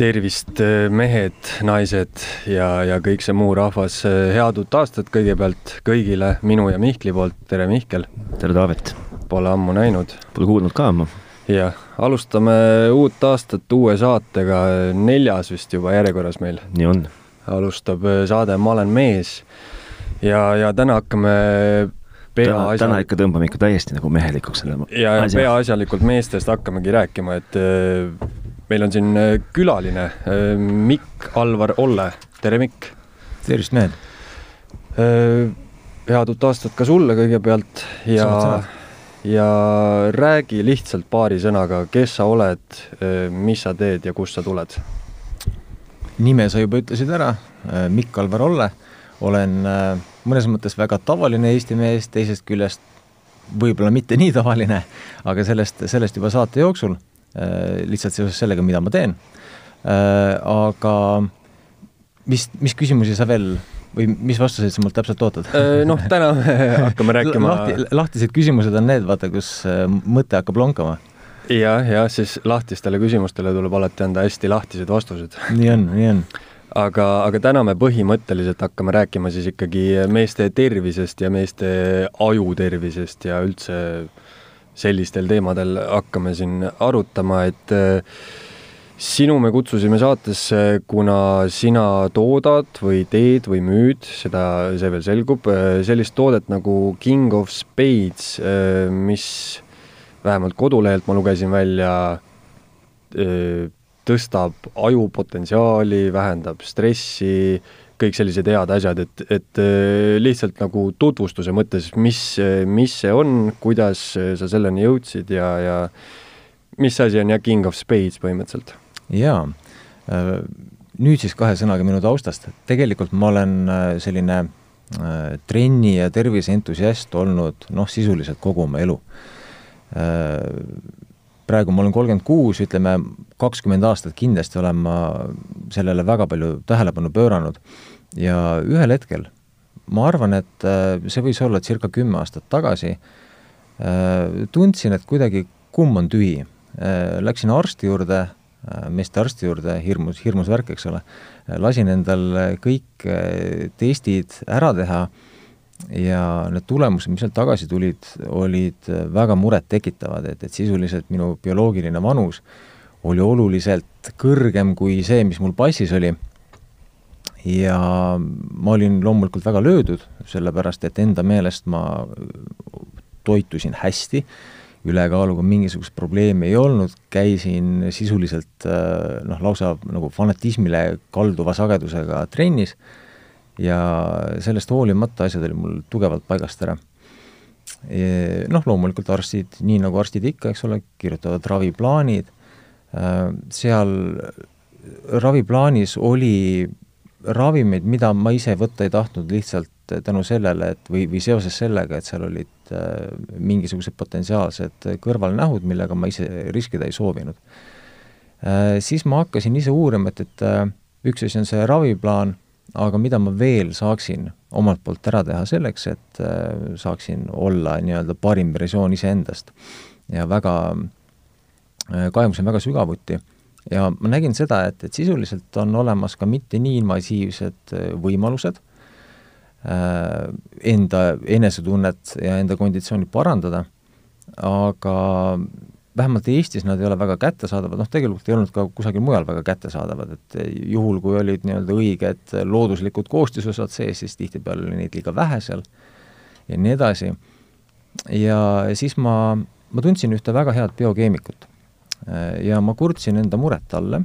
tervist, mehed, naised ja, ja kõik see muu rahvas, head uut aastat kõigepealt kõigile minu ja Mihkli poolt, tere Mihkel! tere Taavet! Pole ammu näinud. Pole kuulnud ka ammu. jah, alustame uut aastat uue saatega, neljas vist juba järjekorras meil. nii on. alustab saade Ma olen mees ja, ja täna hakkame täna, täna ikka tõmbame ikka täiesti nagu mehelikuks selle ja, ja peaasjalikult meestest hakkamegi rääkima, et meil on siin äh, külaline äh, Mikk Alvar Olle, tere Mikk! tervist, mehed! head uut aastat ka sulle kõigepealt ja, ja räägi lihtsalt paari sõnaga, kes sa oled, mis sa teed ja kust sa tuled? nime sa juba ütlesid ära, Mikk Alvar Olle, olen äh, mõnes mõttes väga tavaline Eesti mees, teisest küljest võib-olla mitte nii tavaline, aga sellest, sellest juba saate jooksul, äh, lihtsalt seoses sellega, mida ma teen. Äh, aga mis, mis küsimusi sa veel või mis vastuseid sa mult täpselt ootad? Äh, noh, täna me hakkame rääkima lahti, lahtised küsimused on need, vaata, kus mõte hakkab lonkama ja,. jah, jah, siis lahtistele küsimustele tuleb alati anda hästi lahtised vastused. nii on, nii on aga, aga täna me põhimõtteliselt hakkame rääkima siis ikkagi meeste tervisest ja meeste aju tervisest ja üldse sellistel teemadel hakkame siin arutama, et äh, sinu me kutsusime saatesse, kuna sina toodad või teed või müüd, seda, see veel selgub, äh, sellist toodet nagu King of Spades, äh, mis vähemalt kodulehelt ma lugesin välja, tõstab ajupotentsiaali, vähendab stressi, kõik sellised head asjad, et, et äh, lihtsalt nagu tutvustuse mõttes, mis, mis see on, kuidas sa selleni jõudsid ja, ja mis asi on jah, King of Spades põhimõtteliselt? jaa, äh, nüüd siis kahe sõnaga minu taustast. tegelikult ma olen äh, selline trenni ja terviseentusiast olnud noh, sisuliselt kogu oma elu praegu ma olen kolmkümmend kuus, ütleme kakskümmend aastat kindlasti olen ma sellele väga palju tähelepanu pööranud ja ühel hetkel ma arvan, et äh, see võis olla circa kümme aastat tagasi, äh, tundsin, et kuidagi kumm on tühi. Äh, läksin arsti juurde, meestearsti juurde, hirmus, hirmus värk, eks ole, lasin endal kõik testid ära teha ja need tulemused, mis sealt tagasi tulid, olid väga murettekitavad, et, et sisuliselt minu bioloogiline vanus oli oluliselt kõrgem kui see, mis mul passis oli. ja ma olin loomulikult väga löödud, sellepärast et enda meelest ma toitusin hästi, ülekaaluga mingisugust probleemi ei olnud, käisin sisuliselt noh, lausa nagu fanatismile kalduva sagedusega trennis ja sellest hoolimata asjad olid mul tugevalt paigast ära. Noh, loomulikult arstid, nii nagu arstid ikka, eks ole, kirjutavad raviplaanid, äh, seal raviplaanis oli ravimeid, mida ma ise võtta ei tahtnud lihtsalt tänu sellele, et või, või seoses sellega, et seal olid äh, mingisugused potentsiaalsed kõrvalnähud, millega ma ise riskida ei soovinud äh,. Siis ma hakkasin ise uurima, et, et äh, üks asi on see raviplaan aga mida ma veel saaksin omalt poolt ära teha selleks, et äh, saaksin olla nii-öelda parim versioon iseendast. ja väga, äh, kaevusin väga sügavuti ja ma nägin seda, et, et sisuliselt on olemas ka mitte nii invasiivsed äh, võimalused enda enesetunnet ja enda konditsiooni parandada, aga vähemalt Eestis nad ei ole väga kättesaadavad, noh tegelikult ei olnud ka kusagil mujal väga kättesaadavad, et juhul, kui olid nii-öelda õiged looduslikud koostisosad sees, siis tihtipeale oli neid liiga vähe seal ja nii edasi. ja siis ma, ma tundsin ühte väga head biokeemikut. ja ma kurtsin enda muret talle,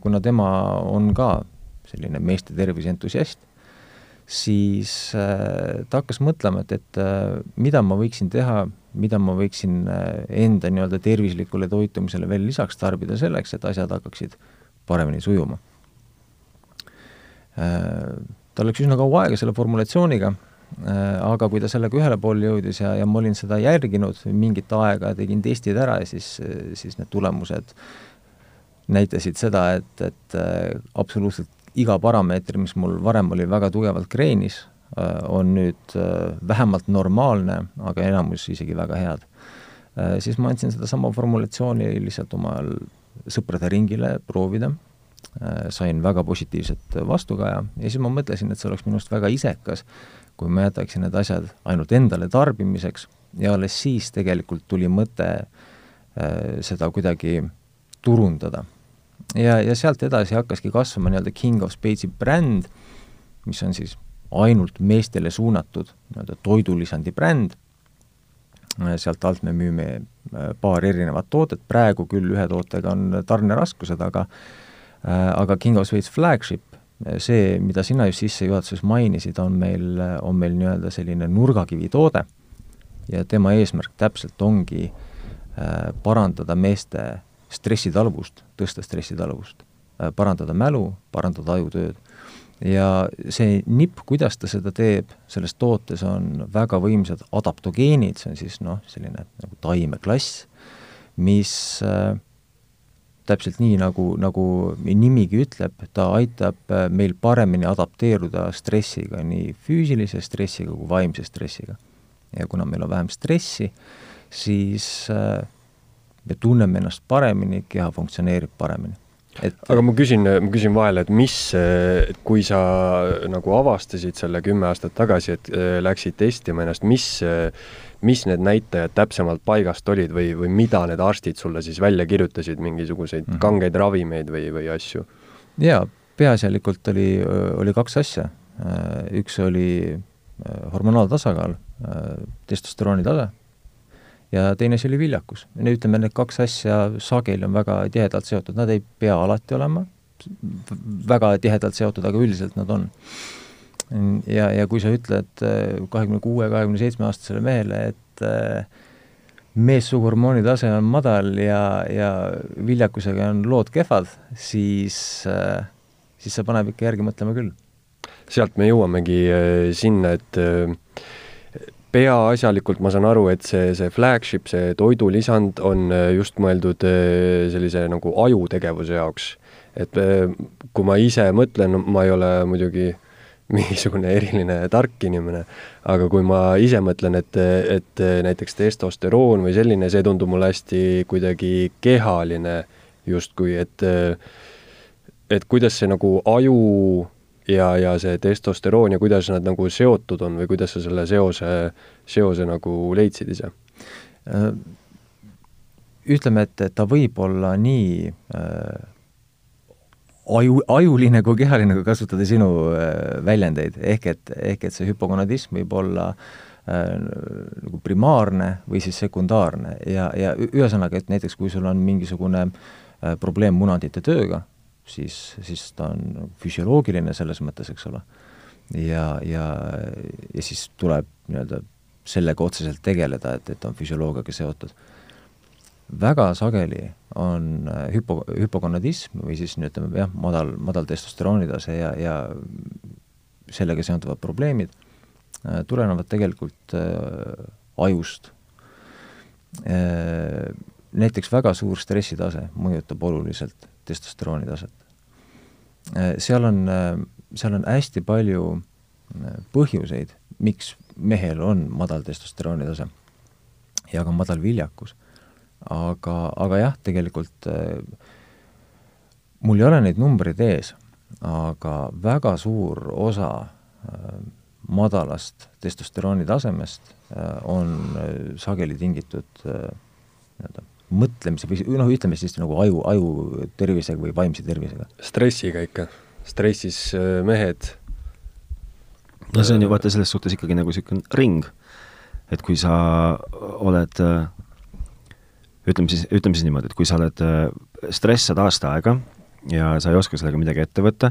kuna tema on ka selline meeste tervise entusiast, siis äh, ta hakkas mõtlema, et, et äh, mida ma võiksin teha mida ma võiksin äh, enda nii-öelda tervislikule toitumisele veel lisaks tarbida selleks, et asjad hakkaksid paremini sujuma. Tal läks üsna kaua aega selle formulatsiooniga, aga kui ta sellega ühele poole jõudis ja, ja ma olin seda järginud mingit aega, tegin testid ära ja siis, siis need tulemused näitasid seda, et, et absoluutselt iga parameeter, mis mul varem oli väga tugevalt kreenis, Äh, on nüüd äh, vähemalt normaalne, aga enamus isegi väga head. Äh, siis ma andsin sedasama formulatsiooni lihtsalt oma sõprade ringile proovida sain väga positiivset vastukaja ja siis ma mõtlesin, et see oleks minu arust väga isekas, kui ma jätaksin need asjad ainult endale tarbimiseks ja alles siis tegelikult tuli mõte seda kuidagi turundada. Ja, ja sealt edasi hakkaski kasvama nii-öelda King of Spates'i bränd, mis on siis ainult meestele suunatud nii-öelda toidulisandi bränd, sealt alt me müüme äh, paar erinevat toodet, praegu küll ühe tootega on tarneraskused, aga äh, aga King of Spades flagship, see, mida sina just sissejuhatuses mainisid, on meil, on meil nii-öelda selline nurgakivitoode ja tema eesmärk täpselt ongi äh, parandada meeste stressitalvust, tõsta stressitalvust äh,, parandada mälu, parandada ajutööd ja see nipp, kuidas ta seda teeb, selles tootes on väga võimsad adaptogeenid, see on siis noh, selline nagu taimeklass, mis äh, täpselt nii, nagu, nagu nimigi ütleb, ta aitab äh, meil paremini adapteeruda stressiga, nii füüsilise stressiga kui vaimse stressiga. ja kuna meil on vähem stressi, siis äh, me tunneme ennast paremini, keha funktsioneerib paremini et aga ma küsin, ma küsin vahele, et mis, kui sa nagu avastasid selle kümme aastat tagasi, et äh, läksid testima ennast, mis, mis need näitajad täpsemalt paigast olid või, või mida need arstid sulle siis välja kirjutasid, mingisuguseid mm -hmm. kangeid ravimeid või, või asju? jaa, peaasjalikult oli, oli kaks asja. Äh, üks oli äh, hormonaaltasakaal, testosterooni tase ja teine asi oli viljakus. ütleme, need kaks asja sageli on väga tihedalt seotud, nad ei pea alati olema väga tihedalt seotud, aga üldiselt nad on. ja, ja kui sa ütled äh, kahekümne kuue, kahekümne seitsme aastasele mehele, et äh, meessuguhormooni tase on madal ja, ja viljakusega on lood kehvad, siis, äh, siis see paneb ikka järgi mõtlema küll. sealt me jõuamegi sinna, et peaasjalikult ma saan aru, et see, see flagship, see toidulisand on äh, just mõeldud äh, sellise nagu ajutegevuse jaoks. et äh, kui ma ise mõtlen, ma ei ole muidugi mingisugune eriline tark inimene, aga kui ma ise mõtlen, et, et näiteks testosteroon või selline, see tundub mulle hästi kuidagi kehaline justkui, et et kuidas see nagu aju ja, ja see testosteroon ja kuidas nad nagu seotud on või kuidas sa selle seose, seose nagu leidsid ise? Äh, ütleme, et, ta võib olla nii äh, aju, ajuline kui kehaline, kui kasutada sinu äh, väljendeid, ehk et, ehk et see hüpogonadism võib olla äh, nagu primaarne või siis sekundaarne ja, ja ühesõnaga, et näiteks kui sul on mingisugune äh, probleem munadite tööga, siis, siis ta on füsioloogiline selles mõttes, eks ole. ja, ja, ja siis tuleb nii-öelda sellega otseselt tegeleda, et, et on füsioloogiaga seotud. väga sageli on äh, hüpo, hüpogonadism või siis ütleme jah, madal, madal testosteroonitase ja, ja sellega seonduvad probleemid äh, tulenevad tegelikult äh, ajust äh, näiteks väga suur stressitase mõjutab oluliselt testosterooni taset. Äh, seal on, äh, seal on hästi palju äh, põhjuseid, miks mehel on madal testosterooni tase ja ka madal viljakus. aga, aga jah, tegelikult mul ei ole neid numbreid ees, aga väga suur osa madalast testosterooni tasemest on sageli tingitud nii-öelda mõtlemise või noh, ütleme siis nagu aju, aju tervisega või vaimse tervisega? stressiga ikka, stressis äh, mehed. no see on ju vaata selles suhtes ikkagi nagu niisugune ring, et kui sa oled äh, ütleme siis, ütleme siis niimoodi, et kui sa oled, äh, stressad aasta aega ja sa ei oska sellega midagi ette võtta,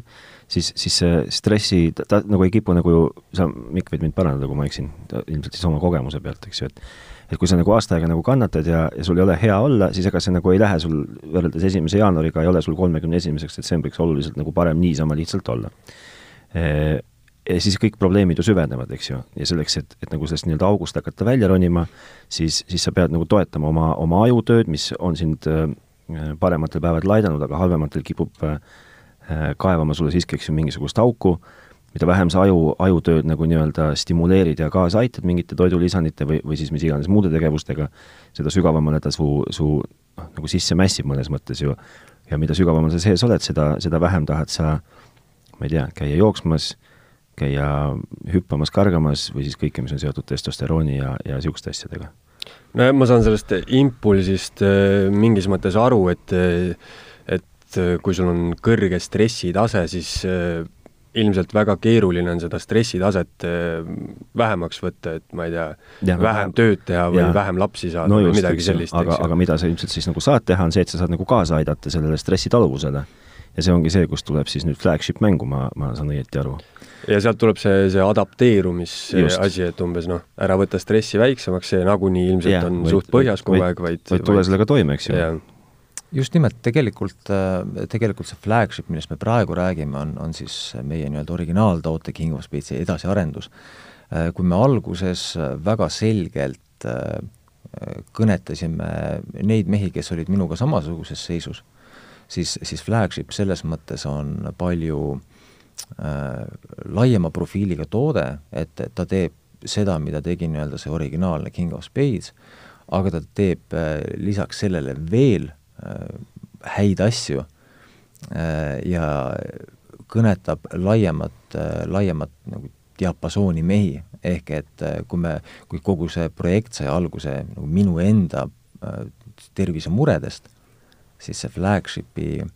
siis, siis see stressi, ta nagu ei kipu nagu, sa, Mikk, võid mind parandada, kui ma eksin, ilmselt siis oma kogemuse pealt, eks ju, et et kui sa nagu aasta aega nagu kannatad ja, ja sul ei ole hea olla, siis ega see nagu ei lähe sul võrreldes esimese jaanuariga, ei ole sul kolmekümne esimeseks detsembriks oluliselt nagu parem niisama lihtsalt olla. Ja siis kõik probleemid ju süvenevad, eks ju, ja selleks, et, et nagu sellest nii-öelda august hakata välja ronima, siis, siis sa pead nagu toetama oma, oma ajutööd, mis on sind äh, parematel päevadel aidanud, aga halvematel kipub äh, kaevama sulle siiski, eks ju, mingisugust auku mida vähem sa aju, ajutööd nagu nii-öelda stimuleerid ja kaasa aitad mingite toidulisandite või, või siis mis iganes muude tegevustega, seda sügavamale ta su, su noh, nagu sisse mässib mõnes mõttes ju ja mida sügavamal sa sees oled, seda, seda vähem tahad sa, ma ei tea, käia jooksmas, käia hüppamas, kargamas või siis kõike, mis on seotud testosterooni ja, ja niisuguste asjadega. no ma saan sellest impulsist äh, mingis mõttes aru, et et kui sul on kõrge stressitase, siis äh, ilmselt väga keeruline on seda stressitaset äh, vähemaks võtta, et ma ei tea, vähem vähem tööd teha või ja. vähem lapsi saada no just, või midagi sellist. aga, aga mida sa ilmselt siis nagu saad teha, on see, et sa saad nagu kaasa aidata sellele stressitaluvusele. ja see ongi see, kust tuleb siis nüüd flagship mängu, ma, ma saan õieti aru. ja sealt tuleb see, see adapteerumise asi, et umbes noh, ära võta stressi väiksemaks, see nagunii ilmselt ja, on võid, suht põhjas kogu aeg, vaid vaid tule sellega toime, eks ju just nimelt, tegelikult, äh, tegelikult see flagship, millest me praegu räägime, on, on siis meie nii-öelda originaaltoote King of Speedsi edasiarendus. Äh, kui me alguses väga selgelt äh, kõnetasime neid mehi, kes olid minuga samasuguses seisus, siis, siis flagship selles mõttes on palju äh, laiema profiiliga toode, et ta teeb seda, mida tegi nii-öelda see originaalne King of Spades, aga ta teeb äh, lisaks sellele veel Äh, häid asju äh, ja kõnetab laiemat, äh, laiemat nagu diapasooni mehi, ehk et kui me, kui kogu see projekt sai alguse nagu minu enda tervisemuredest, siis see flagshipi äh,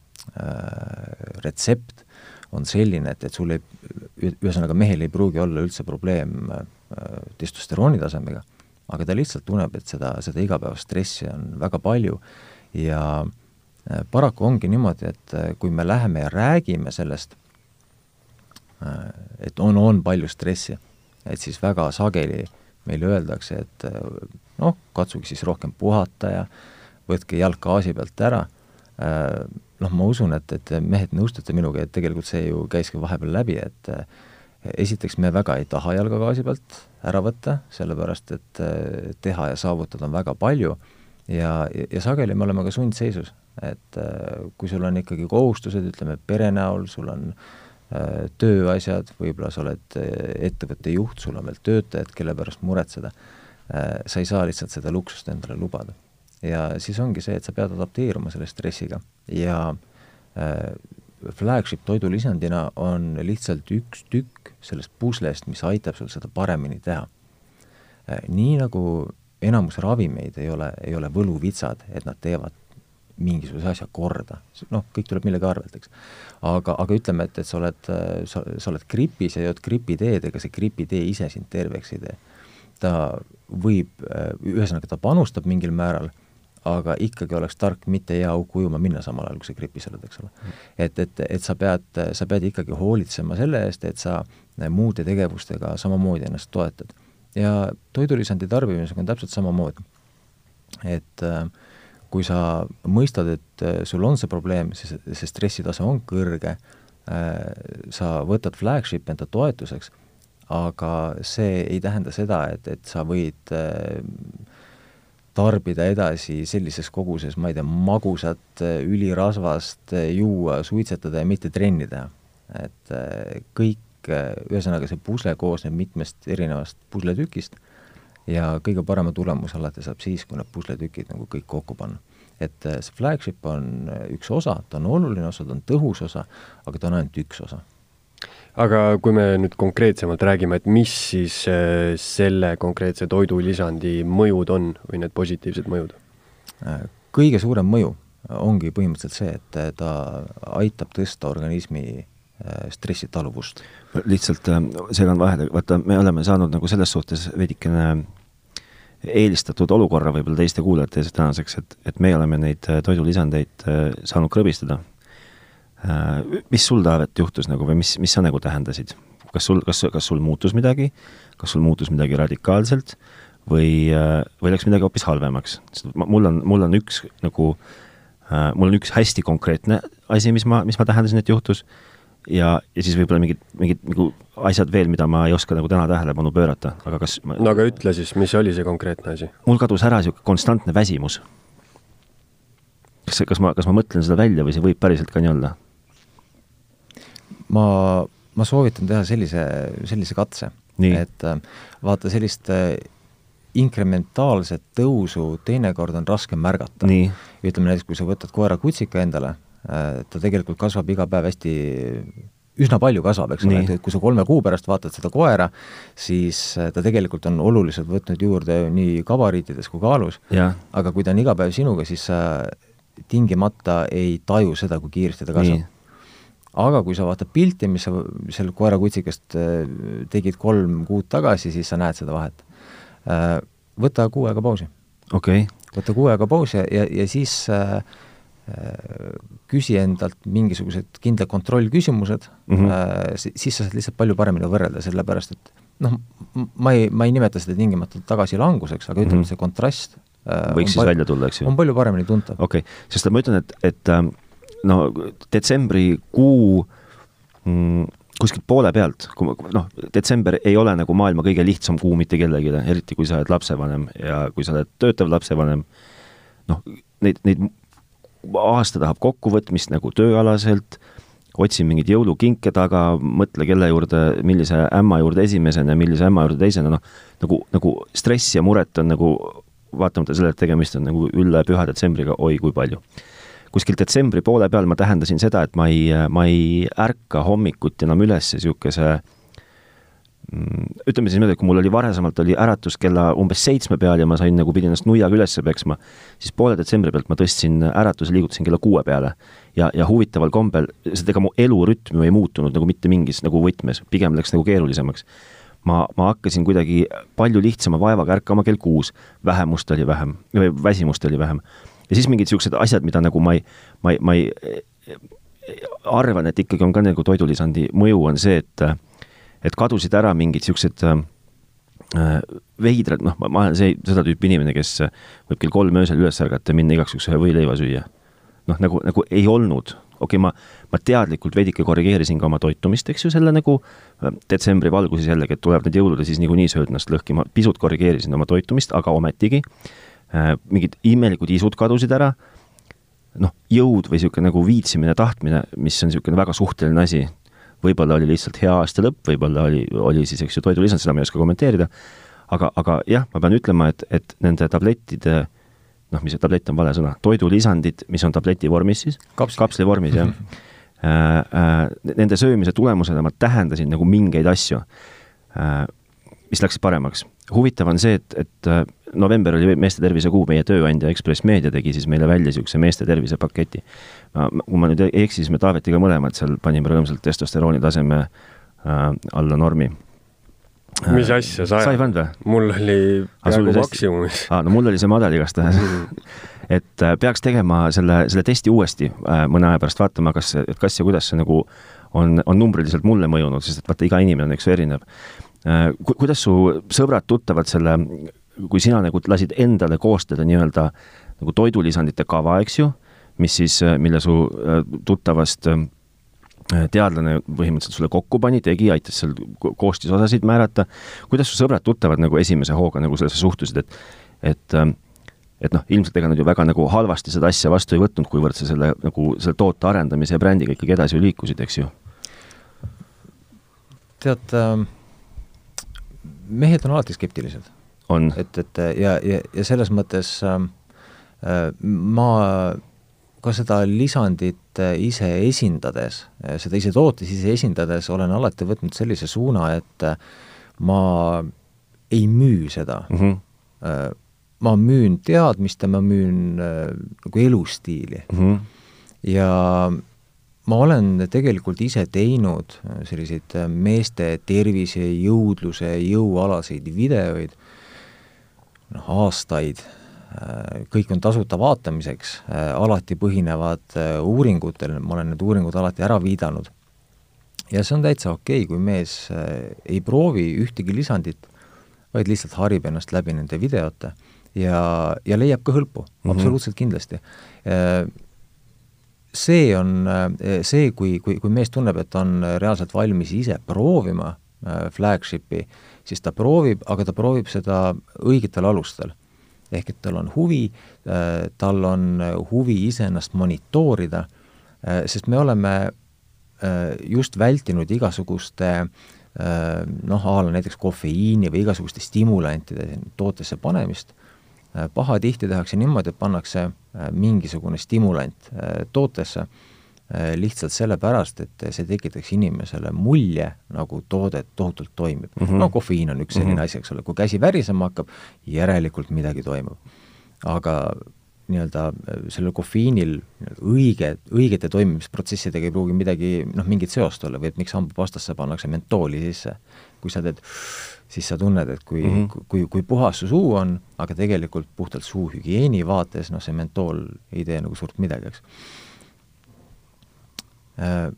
retsept on selline, et, et sul ei, ühesõnaga mehel ei pruugi olla üldse probleem äh, testosterooni tasemega, aga ta lihtsalt tunneb, et seda, seda igapäevast stressi on väga palju ja äh, paraku ongi niimoodi, et äh, kui me läheme ja räägime sellest, äh, et on, on palju stressi, et siis väga sageli meile öeldakse, et noh, katsuge siis rohkem puhata ja võtke jalg gaasi pealt ära, noh, ma usun, et, et mehed nõustute minuga, et tegelikult see ju käiski vahepeal läbi, et esiteks me väga ei taha jalga gaasi pealt ära võtta, sellepärast et teha ja saavutada on väga palju ja, ja sageli me oleme ka sundseisus, et äh, kui sul on ikkagi kohustused, ütleme pere näol, sul on äh, tööasjad, võib-olla sa oled äh, ettevõtte juht, sul on veel töötajad, kelle pärast muretseda äh,, sa ei saa lihtsalt seda luksust endale lubada. ja siis ongi see, et sa pead adapteeruma selle stressiga ja äh, flagship toidulisandina on lihtsalt üks tükk sellest puslest, mis aitab sul seda paremini teha äh,. nii nagu enamus ravimeid ei ole, ei ole võluvitsad, et nad teevad mingisuguse asja korda, noh, kõik tuleb millegi arvelt, eks. aga, aga ütleme, et, et sa oled, sa, sa oled gripis ja jood gripiteed, ega see gripitee ise sind terveks ei tee. ta võib, ühesõnaga ta panustab mingil määral, aga ikkagi oleks tark mitte hea auku ujuma minna samal ajal, kui sa gripis oled, eks ole. et, et, et sa pead, sa pead ikkagi hoolitsema selle eest, et sa muude tegevustega samamoodi ennast toetad ja toidulisandi tarbimisega on täpselt samamoodi. et äh, kui sa mõistad, et äh, sul on see probleem, siis see stressitase on kõrge, äh, sa võtad flagship'i enda toetuseks, aga see ei tähenda seda, et, et sa võid tarbida edasi sellises koguses, ma ei tea, magusat, ülirasvast, juua, suitsetada ja mitte trenni teha. et kõik kõik, ühesõnaga see pusle koosneb mitmest erinevast pusletükist ja kõige parema tulemuse alati saab siis, kui need pusletükid nagu kõik kokku panna. et äh, see flagship on äh, üks osa, ta on oluline osa, ta on tõhus osa, aga ta on ainult üks osa aga kui me nüüd konkreetsemalt räägime, et mis siis äh, selle konkreetse toidulisandi mõjud on või need positiivsed mõjud? kõige suurem mõju ongi põhimõtteliselt see, et ta aitab tõsta organismi Äh, stressitaluvust. lihtsalt äh, segan vahele, vaata, me oleme saanud nagu selles suhtes veidikene eelistatud olukorra võib-olla teiste kuulajate ees tänaseks, et, et me oleme neid äh, toidulisandeid saanud krõbistada. Mis sul, Taavet, juhtus nagu või mis, mis sa nagu tähendasid? kas sul, kas, kas sul muutus midagi, kas sul muutus midagi radikaalselt või, või läks midagi hoopis halvemaks? mul on, mul on üks nagu, mul on üks hästi konkreetne asi, mis ma, mis ma tähendasin, et juhtus ja, ja siis võib-olla mingid, mingid nagu asjad veel, mida ma ei oska nagu täna tähelepanu pöörata, aga kas ma... no aga ütle siis, mis oli see konkreetne asi? mul kadus ära niisugune konstantne väsimus. kas, kas ma, kas ma mõtlen seda välja või see võib päriselt ka nii olla? ma, ma soovitan teha sellise, sellise katse. et äh, vaata, sellist äh, inkrementaalset tõusu teinekord on raske märgata. ütleme näiteks, kui sa võtad koera kutsika endale, ta tegelikult kasvab iga päev hästi üsna palju kasvab, eks ole, et kui sa kolme kuu pärast vaatad seda koera, siis ta tegelikult on oluliselt võtnud juurde nii gabariitides kui kaalus, aga kui ta on iga päev sinuga, siis sa tingimata ei taju seda, kui kiiresti ta kasvab. aga kui sa vaatad pilti, mis sa seal koerakutsikast tegid kolm kuud tagasi, siis sa näed seda vahet. Võta kuu aega pausi. okei okay võta kuu aega pausi ja, ja siis äh, küsi endalt mingisugused kindlad kontrollküsimused mm, -hmm. siis sa saad lihtsalt palju paremini võrrelda, sellepärast et noh, ma ei, ma ei nimeta seda tingimata tagasilanguseks, aga ütleme mm, -hmm. see kontrast äh, võiks siis välja tulla, eks ju? on palju paremini tuntav. okei okay., sest ma ütlen, et, et ähm, no detsembrikuu mm, kuskilt poole pealt, kui noh, detsember ei ole nagu maailma kõige lihtsam kuu mitte kellelegi, eriti kui sa oled lapsevanem ja kui sa oled töötav lapsevanem, noh, neid, neid aasta tahab kokkuvõtmist nagu tööalaselt, otsi mingeid jõulukinke taga, mõtle, kelle juurde, millise ämma juurde esimesena ja millise ämma juurde teisena, noh, nagu, nagu stressi ja muret on nagu vaatamata sellele, et tegemist on nagu üle püha detsembriga, oi kui palju. Kuskil detsembri poole peal ma tähendasin seda, et ma ei, ma ei ärka hommikuti enam üles niisuguse mm, ütleme siis niimoodi, et kui mul oli varasemalt oli äratus kella umbes seitsme peal ja ma sain nagu, pidin ennast nuiaga üles peksma, siis poole detsembri pealt ma tõstsin äratuse, liigutasin kella kuue peale. ja, ja huvitaval kombel, sest ega mu elurütm ju ei muutunud nagu mitte mingis nagu võtmes, pigem läks nagu keerulisemaks. ma, ma hakkasin kuidagi palju lihtsama vaevaga ärkama kell kuus, vähemust oli vähem, või väsimust oli vähem ja siis mingid niisugused asjad, mida nagu ma ei, ma ei, ma ei arvan, et ikkagi on ka nagu toidulisandi mõju, on see, et et kadusid ära mingid niisugused äh, veidrad, noh, ma olen see, seda tüüpi inimene, kes võib kell kolm öösel üles ärgata ja minna igaks juhuks ühe võileiva süüa. noh, nagu, nagu ei olnud, okei okay,, ma, ma teadlikult veidike korrigeerisin ka oma toitumist, eks ju, selle nagu äh, detsembri valguses jällegi, et tulevad need jõulud ja siis niikuinii sööd ennast lõhki, ma pisut korrigeerisin oma toitumist, aga ometigi äh, Äh, mingid imelikud isud kadusid ära, noh, jõud või niisugune nagu viitsimine, tahtmine, mis on niisugune väga suhteline asi, võib-olla oli lihtsalt hea aasta lõpp, võib-olla oli, oli siis, eks ju, toidulisand, seda ma ei oska kommenteerida, aga, aga jah, ma pean ütlema, et, et nende tablettide noh, mis see tablett on vale sõna, toidulisandid, mis on tableti vormis siis, kapsli. Vormis, jah. Äh, äh, nende söömise tulemusena ma tähendasin nagu mingeid asju. Äh,, mis läksid paremaks. huvitav on see, et, et november oli meeste tervise kuu, meie tööandja Ekspress Meedia tegi siis meile välja niisuguse meeste tervise paketi. kui ma nüüd ei eksi, siis me Taavetiga mõlemad seal panime rõõmsalt testosterooni taseme äh, alla normi äh, mis asja, sa sa ei pannud või? mul oli peaaegu maksimumis. aa, no mul oli see madal igastahes et äh, peaks tegema selle, selle testi uuesti äh, mõne aja pärast, vaatama, kas, et kas ja kuidas see nagu on, on numbriliselt mulle mõjunud, sest et vaata, iga inimene on, eks ju, erinev äh,. Kuidas su sõbrad-tuttavad selle kui sina nagu lasid endale koostada nii-öelda nagu toidulisandite kava, eks ju, mis siis, mille su äh, tuttavast äh, teadlane põhimõtteliselt sulle kokku pani, tegi, aitas seal koostisosasid määrata. kuidas su sõbrad-tuttavad nagu esimese hooga nagu sellesse suhtusid, et, et äh, et noh, ilmselt ega nad ju väga nagu halvasti seda asja vastu ei võtnud, kuivõrd sa selle nagu selle toote arendamise ja brändiga ikkagi edasi liikusid, eks ju? tead äh,, mehed on alati skeptilised et, et ja, ja, ja selles mõttes ähm, äh, ma ka seda lisandit äh, ise esindades, äh, seda ise tootes ise esindades olen alati võtnud sellise suuna, et äh, ma ei müü seda mm. -hmm. ma müün teadmist ja ma müün nagu elustiili mm. -hmm. ja ma olen tegelikult ise teinud selliseid meeste tervise, jõudluse, jõualaseid videoid noh, aastaid, äh, kõik on tasuta vaatamiseks, äh, alati põhinevad äh, uuringutel, ma olen need uuringud alati ära viidanud. ja see on täitsa okei okay,, kui mees ei proovi ühtegi lisandit, vaid lihtsalt harib ennast läbi nende videote ja, ja leiab ka hõlpu mm, -hmm. absoluutselt kindlasti. See on see, kui, kui, kui mees tunneb, et on reaalselt valmis ise proovima flagshipi äh, siis ta proovib, aga ta proovib seda õigetel alustel. ehk et tal on huvi, äh, tal on huvi iseennast monitoorida, sest me oleme just vältinud igasuguste noh, a la näiteks kofeiini või igasuguste stimulantide tootesse panemist, pahatihti tehakse niimoodi, et pannakse mingisugune stimulant tootesse, lihtsalt sellepärast, et see tekitaks inimesele mulje, nagu toode tohutult toimib mm. -hmm. no kofeiin on üks selline mm -hmm. asi, eks ole, kui käsi värisema hakkab, järelikult midagi toimub. aga nii-öelda äh, sellel kofeiinil õige, õigete toimimisprotsessidega ei pruugi midagi, noh, mingit seost olla või et miks hambapastasse pannakse mentooli sisse. kui sa teed, siis sa tunned, et kui mm, -hmm. kui, kui puhas su suu on, aga tegelikult puhtalt suuhügieeni vaates, noh, see mentool ei tee nagu suurt midagi, eks. Äh,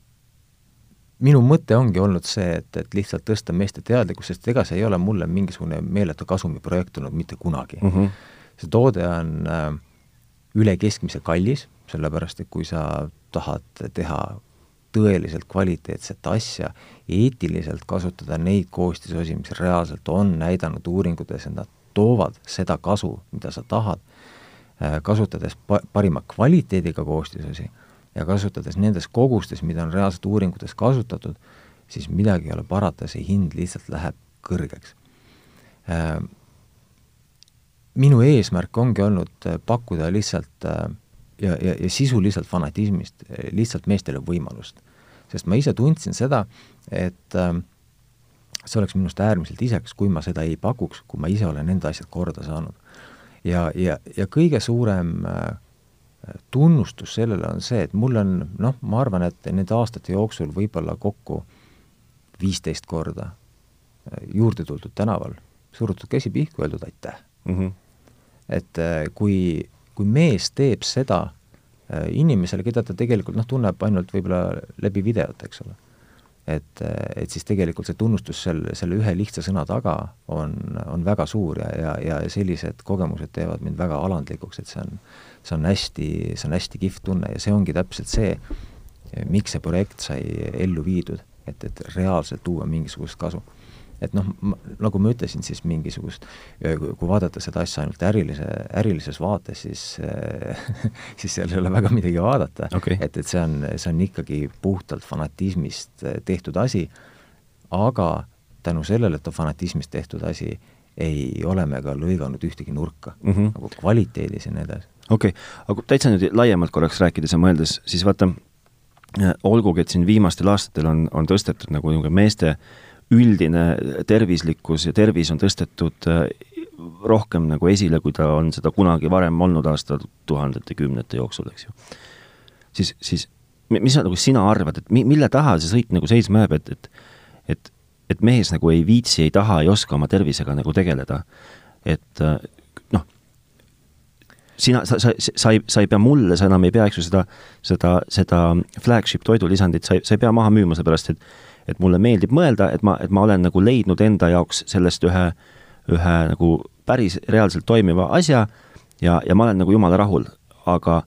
minu mõte ongi olnud see, et, et lihtsalt tõsta meeste teadlikkust, sest ega see ei ole mulle mingisugune meeletu kasumiprojekt olnud mitte kunagi mm. -hmm. see toode on äh, üle keskmise kallis, sellepärast et kui sa tahad teha tõeliselt kvaliteetset asja, eetiliselt kasutada neid koostisosi, mis reaalselt on näidanud uuringutes, et nad toovad seda kasu, mida sa tahad, äh, kasutades pa-, parima kvaliteediga koostisosi ja kasutades nendes kogustes, mida on reaalselt uuringutes kasutatud, siis midagi ei ole parata, see hind lihtsalt läheb kõrgeks. Äh, minu eesmärk ongi olnud äh, pakkuda lihtsalt äh, ja, ja, ja sisuliselt fanatismist äh, lihtsalt meestele võimalust. sest ma ise tundsin seda, et see oleks minust äärmiselt isekas, kui ma seda ei pakuks, kui ma ise olen enda asjad korda saanud. ja, ja, ja kõige suurem tunnustus sellele on see, et mul on noh, ma arvan, et nende aastate jooksul võib-olla kokku viisteist korda juurde tuldud tänaval, surutud käsi pihku, öeldud aitäh mm. -hmm et äh, kui, kui mees teeb seda äh, inimesele, keda ta tegelikult noh, tunneb ainult võib-olla läbi videote, eks ole, et, äh, et siis tegelikult see tunnustus selle, selle ühe lihtsa sõna taga on, on väga suur ja, ja, ja sellised kogemused teevad mind väga alandlikuks, et see on, see on hästi, see on hästi kihvt tunne ja see ongi täpselt see, miks see projekt sai ellu viidud, et, et reaalselt tuua mingisugust kasu et noh, nagu ma ütlesin, siis mingisugust, kui vaadata seda asja ainult ärilise, ärilises vaates, siis siis seal ei ole väga midagi vaadata okay.. et, et see on, see on ikkagi puhtalt fanatismist tehtud asi, aga tänu sellele, et on fanatismist tehtud asi, ei ole me ka lõiganud ühtegi nurka mm, -hmm. nagu kvaliteedis ja nii edasi. okei okay., aga täitsa nüüd laiemalt korraks rääkides ja mõeldes, siis vaata, olgugi, et siin viimastel aastatel on, on tõstetud nagu niisugune meeste äh, üldine tervislikkus ja tervis on tõstetud äh, rohkem nagu esile, kui ta on seda kunagi varem olnud aastatuhandete, kümnete jooksul, eks ju. siis, siis mis sa nagu sina arvad, et mi-, mille taha see sõit nagu seisma jääb, et, et et, et mees nagu ei viitsi, ei taha, ei oska oma tervisega nagu tegeleda. et äh, noh, sina, sa, sa, sa ei, sa ei pea mulle, sa enam ei pea, eks ju, seda, seda, seda flagship toidulisandit, sa ei, sa ei pea maha müüma, seepärast et et mulle meeldib mõelda, et ma, et ma olen nagu leidnud enda jaoks sellest ühe, ühe nagu päris reaalselt toimiva asja ja, ja ma olen nagu jumala rahul. aga,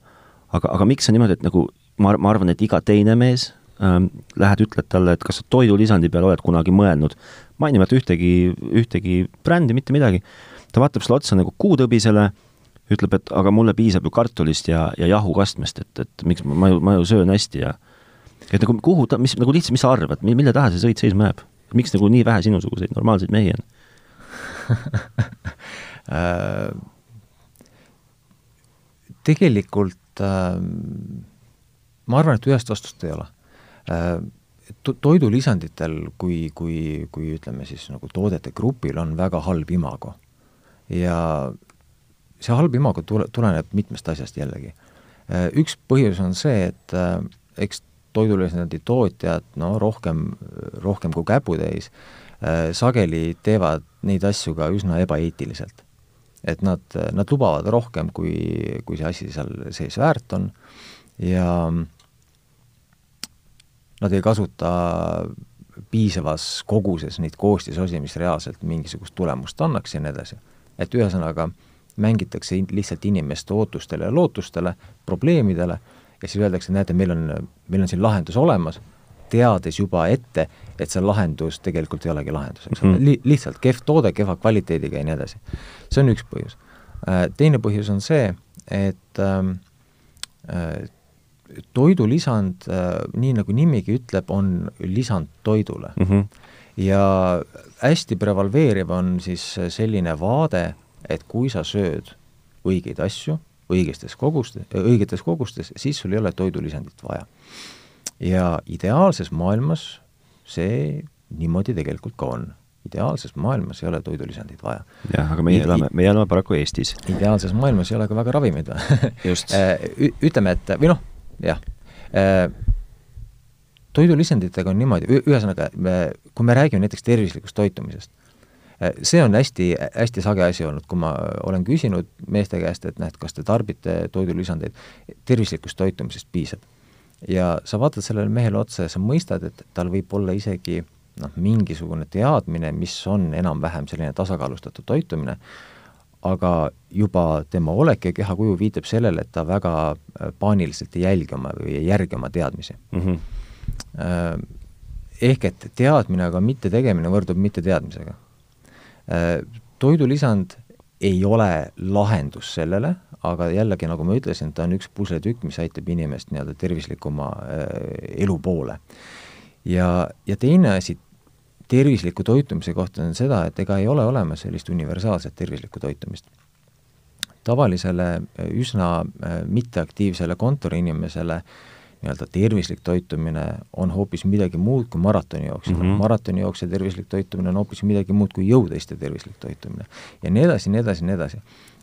aga, aga miks on niimoodi, et nagu ma, ma arvan, et iga teine mees ähm, lähed, ütled talle, et kas sa toidulisandi peale oled kunagi mõelnud, ma ei nimeta ühtegi, ühtegi brändi, mitte midagi, ta vaatab sulle otsa nagu kuutõbisele, ütleb, et aga mulle piisab ju kartulist ja, ja jahukastmest, et, et miks ma, ma ju, ma ju söön hästi ja et nagu kuhu ta, mis, nagu lihtsalt, mis sa arvad, mille taha see sõit seisma jääb? miks nagu nii vähe sinusuguseid normaalseid mehi on äh, tegelikult äh, ma arvan, et ühest vastust ei ole äh, to-, toidulisanditel, kui, kui, kui ütleme siis nagu toodete grupil on väga halb imago. ja see halb imago tule, tuleneb mitmest asjast jällegi. Üks põhjus on see, et eks toidulisandi tootjad, no rohkem, rohkem kui käputäis, äh, sageli teevad neid asju ka üsna ebaeetiliselt. et nad, nad lubavad rohkem, kui, kui see asi seal sees väärt on ja nad ei kasuta piisavas koguses neid koostisosi, mis reaalselt mingisugust tulemust annaks ja nii edasi. et ühesõnaga, mängitakse lihtsalt inimeste ootustele ja lootustele, probleemidele ja siis öeldakse, näete, meil on, meil on siin lahendus olemas, teades juba ette, et see lahendus tegelikult ei olegi lahendus, eks ole mm. Li, lihtsalt kehv toode, kehva kvaliteediga ja nii edasi. see on üks põhjus. Äh, teine põhjus on see, et ähm, äh, toidulisand äh,, nii nagu nimigi ütleb, on lisand toidule mm. -hmm. ja hästi prevaleeriv on siis selline vaade, et kui sa sööd õigeid asju, õigestes kogustes, õigetes kogustes, siis sul ei ole toidulisandit vaja. ja ideaalses maailmas see niimoodi tegelikult ka on. ideaalses maailmas ei ole toidulisandit vaja. jah, aga meie elame, meie elame paraku Eestis. ideaalses maailmas ei ole ka väga ravimeid just ütleme, et või noh, jah, toidulisanditega on niimoodi, ühesõnaga, kui me räägime näiteks tervislikust toitumisest, see on hästi, hästi sage asi olnud, kui ma olen küsinud meeste käest, et näed, kas te tarbite toidulisandeid, tervislikust toitumisest piisab. ja sa vaatad sellele mehele otsa ja sa mõistad, et tal võib olla isegi noh, mingisugune teadmine, mis on enam-vähem selline tasakaalustatud toitumine, aga juba tema olek ja kehakuju viitab sellele, et ta väga paaniliselt ei jälgi oma või ei järgi oma teadmisi mm. -hmm Äh, ehk et teadmine, aga mitte tegemine võrdub mitteteadmisega. Äh, toidulisand ei ole lahendus sellele, aga jällegi, nagu ma ütlesin, ta on üks pusletükk, mis aitab inimest nii-öelda tervislikuma äh, elu poole. ja, ja teine asi tervisliku toitumise kohta on seda, et ega ei ole olemas sellist universaalset tervislikku toitumist. tavalisele üsna mitteaktiivsele kontoriinimesele äh, nii-öelda tervislik toitumine on hoopis midagi muud kui maratonijooksja mm. -hmm. maratonijooksja tervislik toitumine on hoopis midagi muud kui jõuteiste tervislik toitumine. ja nii edasi, nii edasi, nii edasi.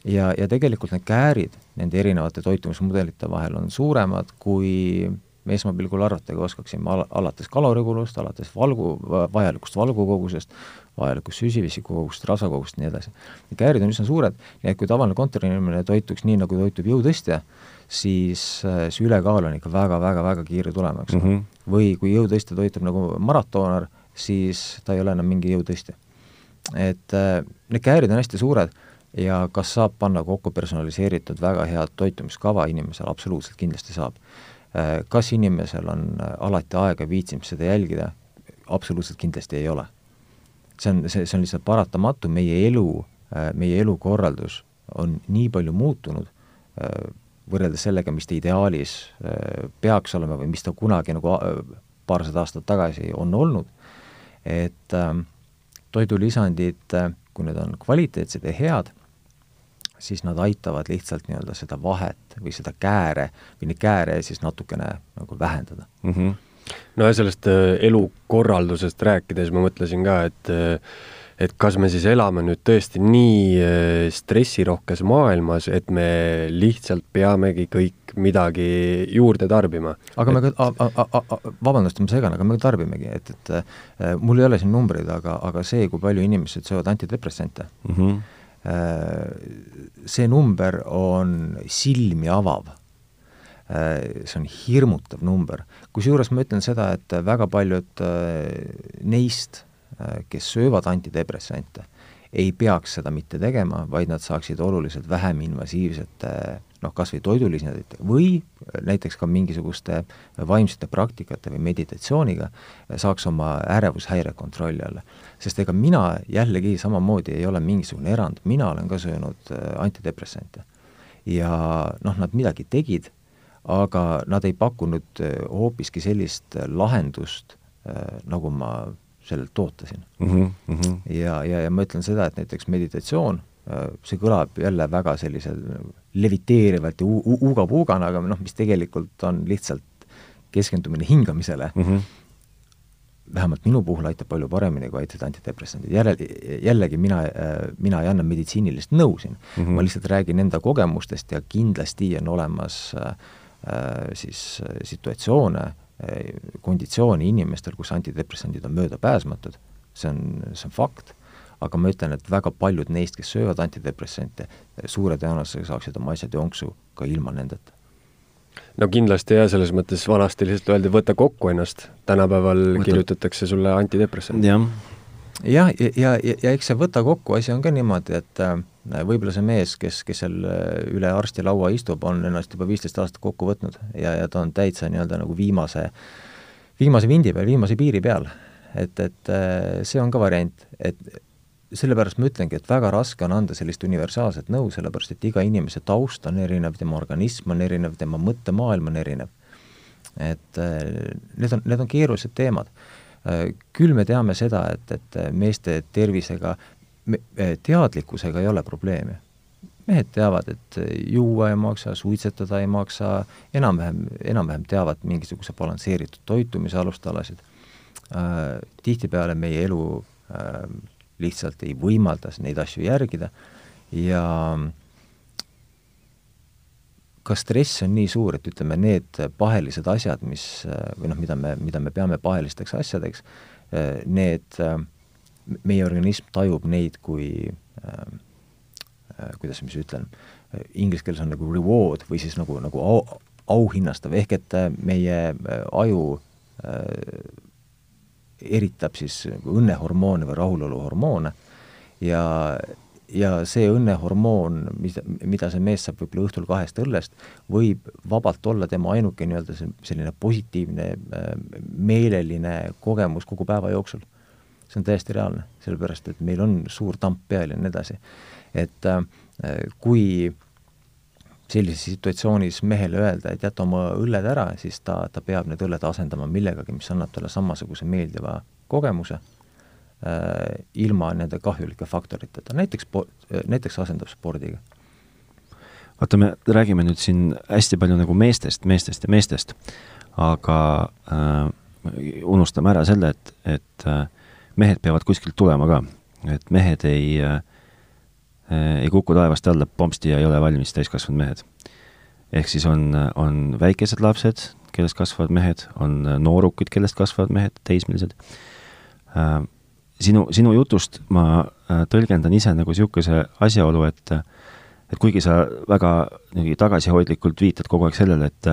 ja, ja tegelikult need käärid nende erinevate toitumismudelite vahel on suuremad, kui me esmapilgul arvatagi oskaksime, al-, alates kalorikulust, alates valgu, vajalikust valgukogusest, vajalikust süsivesikukogust, rasvakogust ja nii edasi. käärid on üsna suured, nii et kui tavaline kontoriinimene toituks nii, nagu toitub jõutõstja, siis äh, see ülekaal on ikka väga-väga-väga kiire tulema, eks mm -hmm. või kui jõutõstja toitub nagu maratoner, siis ta ei ole enam mingi jõutõstja. et äh, need käärid on hästi suured ja kas saab panna kokku personaliseeritud väga head toitumiskava inimesele, absoluutselt kindlasti saab. Äh, kas inimesel on alati aega, viitsimist seda jälgida, absoluutselt kindlasti ei ole. see on, see, see on lihtsalt paratamatu, meie elu, meie elukorraldus on nii palju muutunud, võrreldes sellega, mis ta ideaalis äh, peaks olema või mis ta kunagi nagu äh, paarsada aastat tagasi on olnud, et äh, toidulisandid, äh, kui need on kvaliteetsed ja head, siis nad aitavad lihtsalt nii-öelda seda vahet või seda kääre või neid kääre siis natukene nagu vähendada mm. -hmm. no ja sellest elukorraldusest rääkides ma mõtlesin ka, et et kas me siis elame nüüd tõesti nii äh, stressirohkes maailmas, et me lihtsalt peamegi kõik midagi juurde tarbima. aga me ka, vabandust, ma segan, aga me tarbimegi, et, et äh, mul ei ole siin numbreid, aga, aga see, kui palju inimesed söövad antidepressante mm, -hmm. see number on silmi avav see on hirmutav number. kusjuures ma ütlen seda, et väga paljud neist kes söövad antidepressante, ei peaks seda mitte tegema, vaid nad saaksid oluliselt vähem invasiivsete noh, kas või toidulisandite või näiteks ka mingisuguste vaimsete praktikate või meditatsiooniga saaks oma ärevushäire kontrolli alla. sest ega mina jällegi samamoodi ei ole mingisugune erand, mina olen ka söönud äh, antidepressante. ja noh, nad midagi tegid, aga nad ei pakkunud äh, hoopiski sellist lahendust, nagu ma sellelt ootasin mm. -hmm. ja, ja, ja ma ütlen seda, et näiteks meditatsioon, äh, see kõlab jälle väga sellise leviteerivalt ja uuga-puugana, aga noh, mis tegelikult on lihtsalt keskendumine hingamisele mm. -hmm vähemalt minu puhul aitab palju paremini kui aitasid antidepressandid, jälle, jällegi mina, äh, mina ei anna meditsiinilist nõu siin mm, -hmm. ma lihtsalt räägin enda kogemustest ja kindlasti on olemas äh, siis situatsioone, konditsiooni inimestel, kus antidepressandid on möödapääsmatud, see on, see on fakt, aga ma ütlen, et väga paljud neist, kes söövad antidepressante, suure tõenäosusega saaksid oma asjad jonksu ka ilma nendeta. No kindlasti jah, selles mõttes vanasti lihtsalt öeldi, võta kokku ennast, tänapäeval Võta... kirjutatakse sulle antidepressant. jah, jah, ja, ja, ja, ja eks see võta kokku asi on ka niimoodi, et äh, võib-olla see mees, kes, kes seal äh, üle arsti laua istub, on ennast juba viisteist aastat kokku võtnud ja, ja ta on täitsa nii-öelda nagu viimase, viimase vindi peal, viimase piiri peal. et, et äh, see on ka variant, et sellepärast ma ütlengi, et väga raske on anda sellist universaalset nõu, sellepärast et iga inimese taust on erinev, tema organism on erinev, tema mõttemaailm on erinev. et äh, need on, need on keerulised teemad. Küll me teame seda, et, et meeste tervisega teadlikkusega ei ole probleemi. mehed teavad, et juua ei maksa, suitsetada ei maksa, enam-vähem, enam-vähem teavad mingisuguse balansseeritud toitumise alustalasid äh,. Tihtipeale meie elu äh, lihtsalt ei võimalda neid asju järgida ja ka stress on nii suur, et ütleme, need pahelised asjad, mis või noh, mida me, mida me peame pahelisteks asjadeks, need, meie organism tajub neid kui kuidas ma siis ütlen, inglise keeles on nagu reward või siis nagu, nagu au, auhinnastav, ehk et meie aju äh, eritab siis õnnehormoone või rahuloluhormoone ja, ja see õnnehormoon, mida, mida see mees saab võib-olla õhtul kahest õllest, võib vabalt olla tema ainuke nii-öelda selline positiivne meeleline kogemus kogu päeva jooksul. See on täiesti reaalne, sellepärast et meil on suur tamp peal ja nii edasi. et äh, kui sellises situatsioonis mehele öelda, et jäta oma õlled ära, siis ta, ta peab need õlled asendama millegagi, mis annab talle samasuguse meeldiva kogemuse äh, ilma nende kahjulike faktoriteta, näiteks, näiteks asendab spordiga. vaata, me räägime nüüd siin hästi palju nagu meestest, meestest ja meestest, aga äh, unustame ära selle, et, et äh, mehed peavad kuskilt tulema ka, et mehed ei äh, ei kuku taevast alla pompsti ja ei ole valmis täiskasvanud mehed. ehk siis on, on väikesed lapsed, kellest kasvavad mehed, on noorukid, kellest kasvavad mehed, teismelised. Äh, sinu, sinu jutust ma äh, tõlgendan ise nagu niisuguse asjaolu, et et kuigi sa väga tagasihoidlikult viitad kogu aeg sellele, et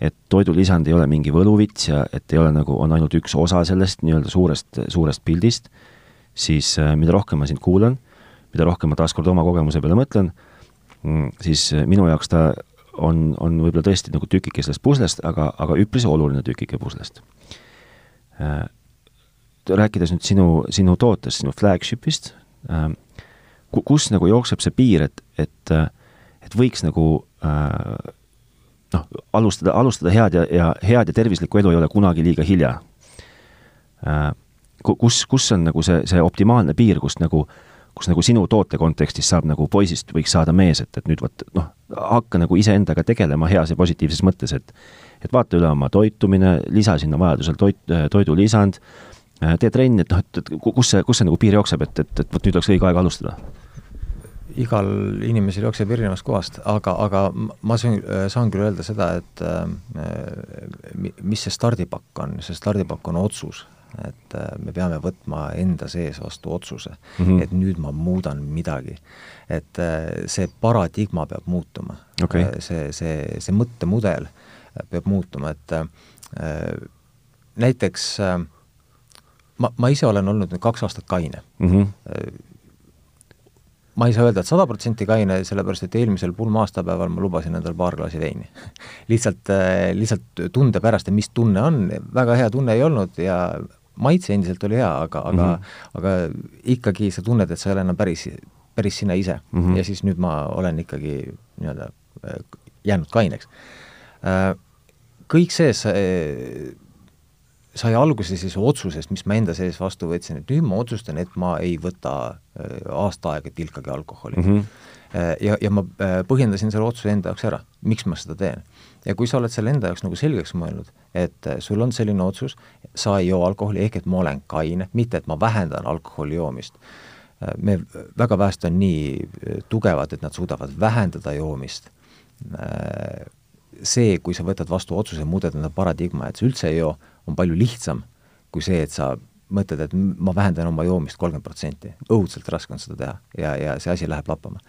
et toidulisand ei ole mingi võluvits ja et ei ole nagu, on ainult üks osa sellest nii-öelda suurest, suurest pildist, siis mida rohkem ma sind kuulan, mida rohkem ma taaskord oma kogemuse peale mõtlen, mm, siis äh, minu jaoks ta on, on võib-olla tõesti nagu tükike sellest puslest, aga, aga üpris oluline tükike puslest. Äh, rääkides nüüd sinu, sinu tootest, sinu flagship'ist, äh, kus nagu jookseb see piir, et, et, et võiks nagu noh, alustada, alustada head ja, ja head ja tervislikku elu ei ole kunagi liiga hilja. kus, kus on nagu see, see optimaalne piir, kust nagu äh, kus nagu sinu toote kontekstis saab nagu poisist võiks saada mees, et, et nüüd vot noh, hakka nagu iseendaga tegelema heas ja positiivses mõttes, et et vaata üle oma toitumine, lisa sinna vajadusel toit, toidulisand, tee trenni, et noh, et, et kus see, kus see nagu piir jookseb, et, et, et vot nüüd oleks õige aeg alustada? Igal inimesel jookseb erinevast kohast, aga, aga ma saan, saan küll öelda seda, et äh, mis see stardipakk on, see stardipakk on otsus et äh, me peame võtma enda sees vastu otsuse mm, -hmm. et nüüd ma muudan midagi. et äh, see paradigma peab muutuma okay.. Äh, see, see, see mõttemudel peab muutuma, et näiteks ma, ma ise olen olnud nüüd kaks aastat kaine mm. -hmm ma ei saa öelda, et sada protsenti kaine, sellepärast et eelmisel pulma-aastapäeval ma lubasin endale paar klaasi veini lihtsalt, lihtsalt tunde pärast mis tunne on, väga hea tunne ei olnud ja maitse endiselt oli hea, aga, aga mm, -hmm. aga ikkagi sa tunned, et sa ei ole enam päris, päris sina ise mm. -hmm. ja siis nüüd ma olen ikkagi nii-öelda äh, jäänud kaineks. Äh, kõik see sai alguse siis otsusest, mis ma enda sees vastu võtsin, et nüüd ma otsustan, et ma ei võta äh, aasta aega tilkagi alkoholi mm. -hmm. ja, ja ma põhjendasin selle otsuse enda jaoks ära, miks ma seda teen ja kui sa oled selle enda jaoks nagu selgeks mõelnud, et sul on selline otsus, sa ei joo alkoholi, ehk et ma olen kaine, mitte et ma vähendan alkoholi joomist, me, väga vähesed on nii tugevad, et nad suudavad vähendada joomist, see, kui sa võtad vastu otsuse, muudad enda paradigma, et sa üldse ei joo, on palju lihtsam kui see, et sa mõtled, et ma vähendan oma joomist kolmkümmend protsenti. õudselt raske on seda teha ja, ja see asi läheb lappama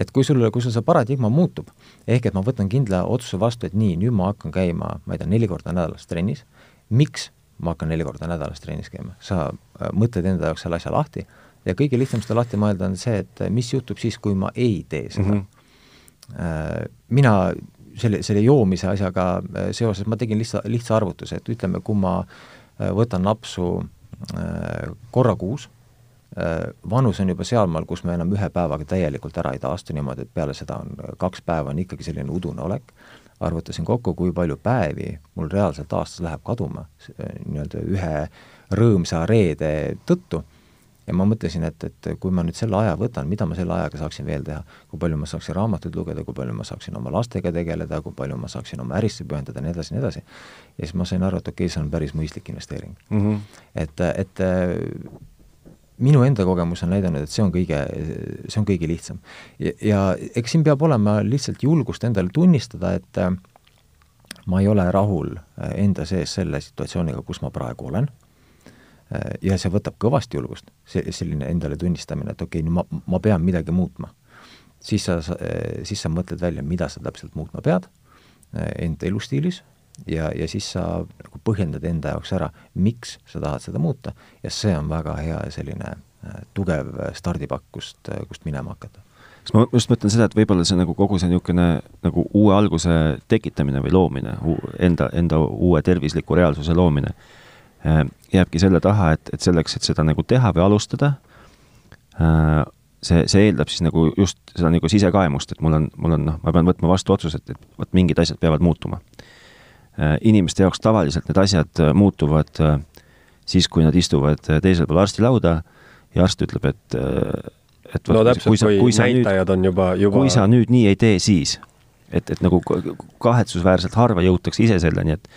et kui sul, kui sul see paradigma muutub, ehk et ma võtan kindla otsuse vastu, et nii, nüüd ma hakkan käima, ma ei tea, neli korda nädalas trennis, miks ma hakkan neli korda nädalas trennis käima, sa äh, mõtled enda jaoks selle asja lahti ja kõige lihtsam seda lahti mõelda on see, et mis juhtub siis, kui ma ei tee seda mm. -hmm. mina selle, selle joomise asjaga äh, seoses ma tegin lihtsa, lihtsa arvutuse, et ütleme, kui ma võtan napsu korra kuus Äh, vanus on juba sealmaal, kus me enam ühe päevaga täielikult ära ei taastu niimoodi, et peale seda on kaks päeva on ikkagi selline udune olek, arvutasin kokku, kui palju päevi mul reaalselt aastas läheb kaduma nii-öelda ühe rõõmsa reede tõttu ja ma mõtlesin, et, et kui ma nüüd selle aja võtan, mida ma selle ajaga saaksin veel teha, kui palju ma saaksin raamatuid lugeda, kui palju ma saaksin oma lastega tegeleda, kui palju ma saaksin oma ärisse pühendada ja nii edasi, nii edasi. ja siis ma sain aru, et okei okay,, see on päris mõistlik investeering mm. -hmm. et, et minu enda kogemus on näidanud, et see on kõige, see on kõige lihtsam. ja, ja eks siin peab olema lihtsalt julgust endale tunnistada, et ma ei ole rahul enda sees selle situatsiooniga, kus ma praegu olen ja see võtab kõvasti julgust, see, selline endale tunnistamine, et okei okay,, no ma, ma pean midagi muutma. siis sa, siis sa mõtled välja, mida sa täpselt muutma pead enda elustiilis ja, ja siis sa nagu põhjendad enda jaoks ära, miks sa tahad seda muuta ja see on väga hea selline tugev stardipakk, kust, kust minema hakata kas ma just mõtlen seda, et võib-olla see nagu kogu see niisugune nagu uue alguse tekitamine või loomine, enda, enda uue tervisliku reaalsuse loomine, äh, jääbki selle taha, et, et selleks, et seda nagu teha või alustada, äh, see, see eeldab siis nagu just seda nagu sisekaemust, et mul on, mul on noh, ma pean võtma vastu otsuse, et, et vot mingid asjad peavad muutuma. Äh, inimeste jaoks tavaliselt need asjad muutuvad siis, kui nad istuvad teisel pool arstilauda ja arst ütleb, et et no täpselt, kui, sa, kui sa näitajad nüüd, on juba, juba kui sa nüüd nii ei tee, siis et, et nagu kahetsusväärselt harva jõutakse ise selleni, et,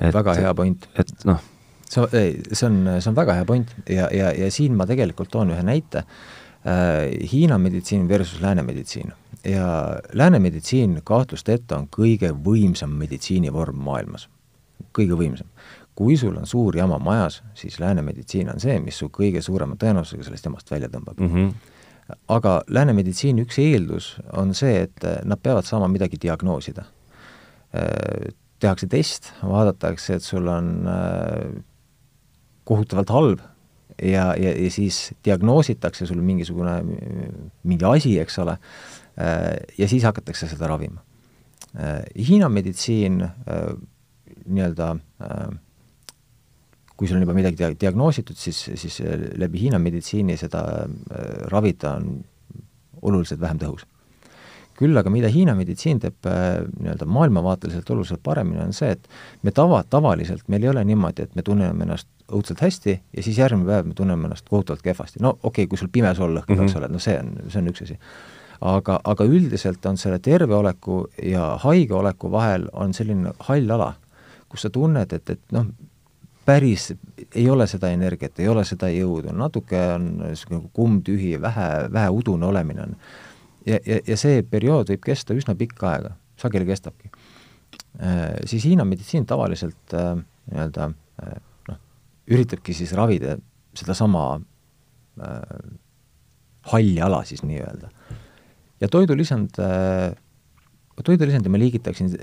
et väga hea point. et noh. See, see on, see on väga hea point ja, ja, ja siin ma tegelikult toon ühe näite äh,. Hiina meditsiin versus lääne meditsiin ja lääne meditsiin kahtlusteta on kõige võimsam meditsiinivorm maailmas, kõige võimsam kui sul on suur jama majas, siis lääne meditsiin on see, mis su kõige suurema tõenäosusega sellest jamast välja tõmbab mm. -hmm aga lääne meditsiini üks eeldus on see, et nad peavad saama midagi diagnoosida. tehakse test, vaadatakse, et sul on äh, kohutavalt halb ja, ja, ja siis diagnoositakse sul mingisugune, mingi asi, eks ole, äh, ja siis hakatakse seda ravima. Äh, Hiina meditsiin nii-öelda kui sul on juba midagi dia-, diagnoositud, siis, siis äh, läbi Hiina meditsiini seda äh, ravida on oluliselt vähem tõhus. küll aga mida Hiina meditsiin teeb äh, nii-öelda maailmavaateliselt oluliselt paremini, on see, et me tava, tavaliselt meil ei ole niimoodi, et me tunneme ennast õudselt hästi ja siis järgmine päev me tunneme ennast kohutavalt kehvasti. no okei okay,, kui sul pime sool lõhkeb mm, -hmm. eks ole, no see on, see on üks asi. aga, aga üldiselt on selle terve oleku ja haige oleku vahel on selline hall ala, kus sa tunned, et, et noh, päris ei ole seda energiat, ei ole seda jõudu, natuke on niisugune nagu kummtühi, vähe, vähe udune olemine on. ja, ja, ja see periood võib kesta üsna pikka aega, sageli kestabki äh,. Siis Hiina meditsiin tavaliselt äh, nii-öelda äh, üritabki siis ravida sedasama äh, halli ala siis nii-öelda. ja toidulisand äh,, toidulisandi ma liigitaksin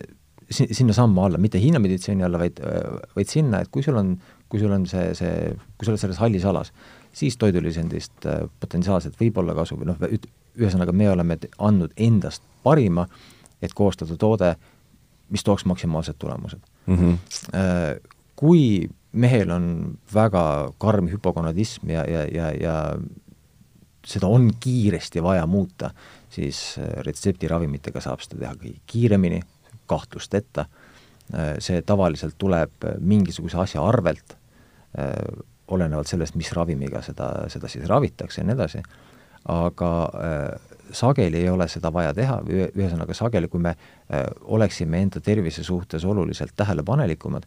sinnasamma alla, mitte Hiina meditsiini alla, vaid, vaid sinna, et kui sul on, kui sul on see, see, kui sa oled selles hallis alas, siis toidulisandist äh, potentsiaalselt võib olla kasu või noh, ühesõnaga me oleme andnud endast parima, et koostada toode, mis tooks maksimaalsed tulemused mm. -hmm. Kui mehel on väga karm hüpogonadism ja, ja, ja, ja seda on kiiresti vaja muuta, siis äh, retseptiravimitega saab seda teha kõige kiiremini, kahtlusteta, äh, see tavaliselt tuleb mingisuguse asja arvelt, äh, olenevalt sellest, mis ravimiga seda, seda siis ravitakse ja nii edasi, aga äh, sageli ei ole seda vaja teha, ühesõnaga sageli, kui me oleksime enda tervise suhtes oluliselt tähelepanelikumad,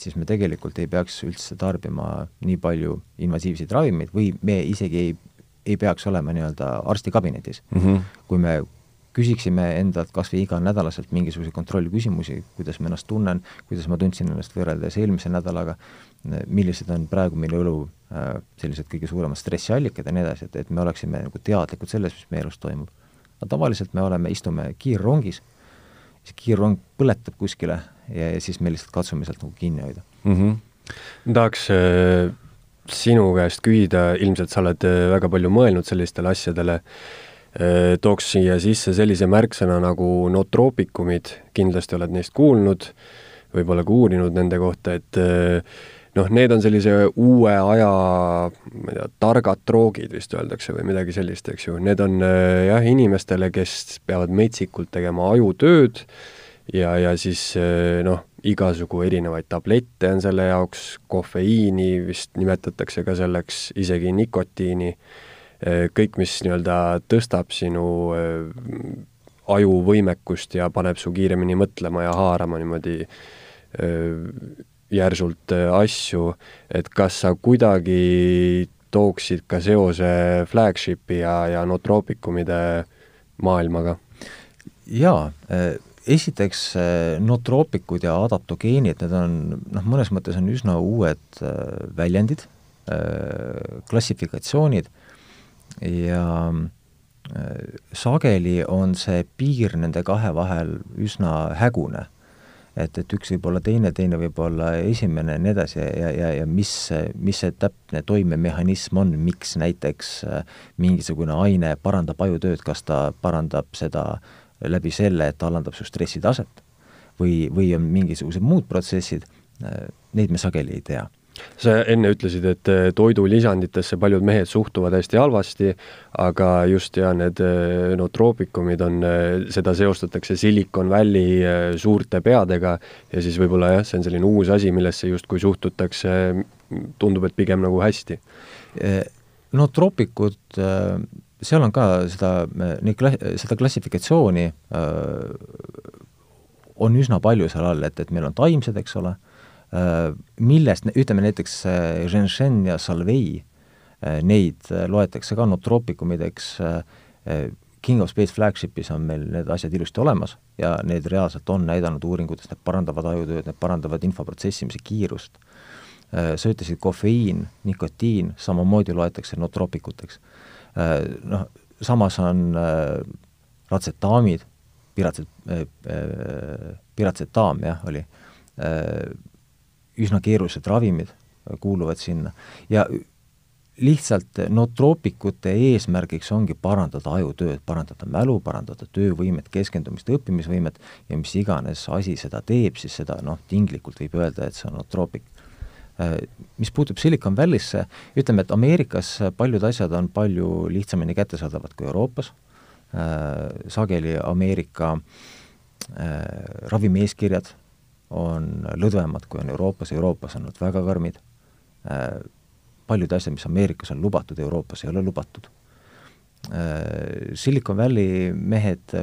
siis me tegelikult ei peaks üldse tarbima nii palju invasiivseid ravimeid või me isegi ei, ei peaks olema nii-öelda arstikabinetis mm. -hmm. kui me küsiksime endalt kas või iganädalaselt mingisuguseid kontrollküsimusi, kuidas ma ennast tunnen, kuidas ma tundsin ennast võrreldes eelmise nädalaga, millised on praegu minu elu äh, sellised kõige suuremad stressiallikad ja nii edasi, et, et me oleksime nagu teadlikud sellest, mis meie elus toimub. aga tavaliselt me oleme, istume kiirrongis, see kiirrong põletab kuskile ja, ja siis me lihtsalt katsume sealt nagu kinni hoida mm. -hmm. tahaks äh, sinu käest küsida, ilmselt sa oled äh, väga palju mõelnud sellistele asjadele Äh, tooks siia sisse sellise märksõna nagu nootroopikumid, kindlasti oled neist kuulnud, võib-olla ka uurinud nende kohta, et äh, noh, need on sellise uue aja, ma ei tea, targad droogid vist öeldakse või midagi sellist, eks ju, need on äh, jah, inimestele, kes peavad metsikult tegema ajutööd ja, ja siis noh, igasugu erinevaid tablette on selle jaoks, kofeiini vist nimetatakse ka selleks, isegi nikotiini, kõik, mis nii-öelda tõstab sinu ajuvõimekust ja paneb su kiiremini mõtlema ja haarama niimoodi järsult asju, et kas sa kuidagi tooksid ka seose Flagshipi ja, ja Nootroopicumide maailmaga? jaa, esiteks nootroopikud ja adaptogeenid, need on noh, mõnes mõttes on üsna uued väljendid, klassifikatsioonid ja sageli on see piir nende kahe vahel üsna hägune. Et, et üks võib olla teine, teine võib olla esimene ja nii edasi ja, ja, ja mis, mis see täpne toimemehhanism on, miks näiteks äh, mingisugune aine parandab ajutööd, kas ta parandab seda läbi selle, et ta alandab su stressitaset või, või on mingisugused muud protsessid, äh, neid me sageli ei tea sa enne ütlesid, et eh, toidulisanditesse paljud mehed suhtuvad hästi halvasti, aga just ja need eh, nootroopikumid on, seda seostatakse Silicon Valley suurte peadega ja siis võib-olla jah, see on selline uus asi, millesse justkui suhtutakse, tundub, et pigem nagu hästi. Nootroopikud, seal on ka seda, neid kla-, seda klassifikatsiooni on üsna palju seal all, et, et meil on taimsed, eks ole Äh, millest, ütleme näiteks äh, ja Salvei, äh, neid loetakse ka nootroopicumideks, King of Space Flagshipis on meil need asjad ilusti olemas ja need reaalselt on näidanud uuringutes, need parandavad ajutööd, need parandavad info protsessimise kiirust. sa ütlesid kofeiin, nikotiin, samamoodi loetakse nootroopikuteks. Noh, samas on ratsetaamid, piratset-, piratsetaam jah, oli, üsna keerulised ravimid kuuluvad sinna ja lihtsalt nootroopikute eesmärgiks ongi parandada ajutööd, parandada mälu, parandada töövõimet, keskendumist, õppimisvõimet ja mis iganes asi seda teeb, siis seda noh, tinglikult võib öelda, et see on nootroopik. Mis puutub Silicon Valley'sse, ütleme, et Ameerikas paljud asjad on palju lihtsamini kättesaadavad kui Euroopas, sageli Ameerika ravimieeskirjad on lõdvemad, kui on Euroopas, Euroopas on nad väga karmid. Äh, paljud asjad, mis Ameerikas on lubatud, Euroopas ei ole lubatud. Äh, Silicon Valley mehed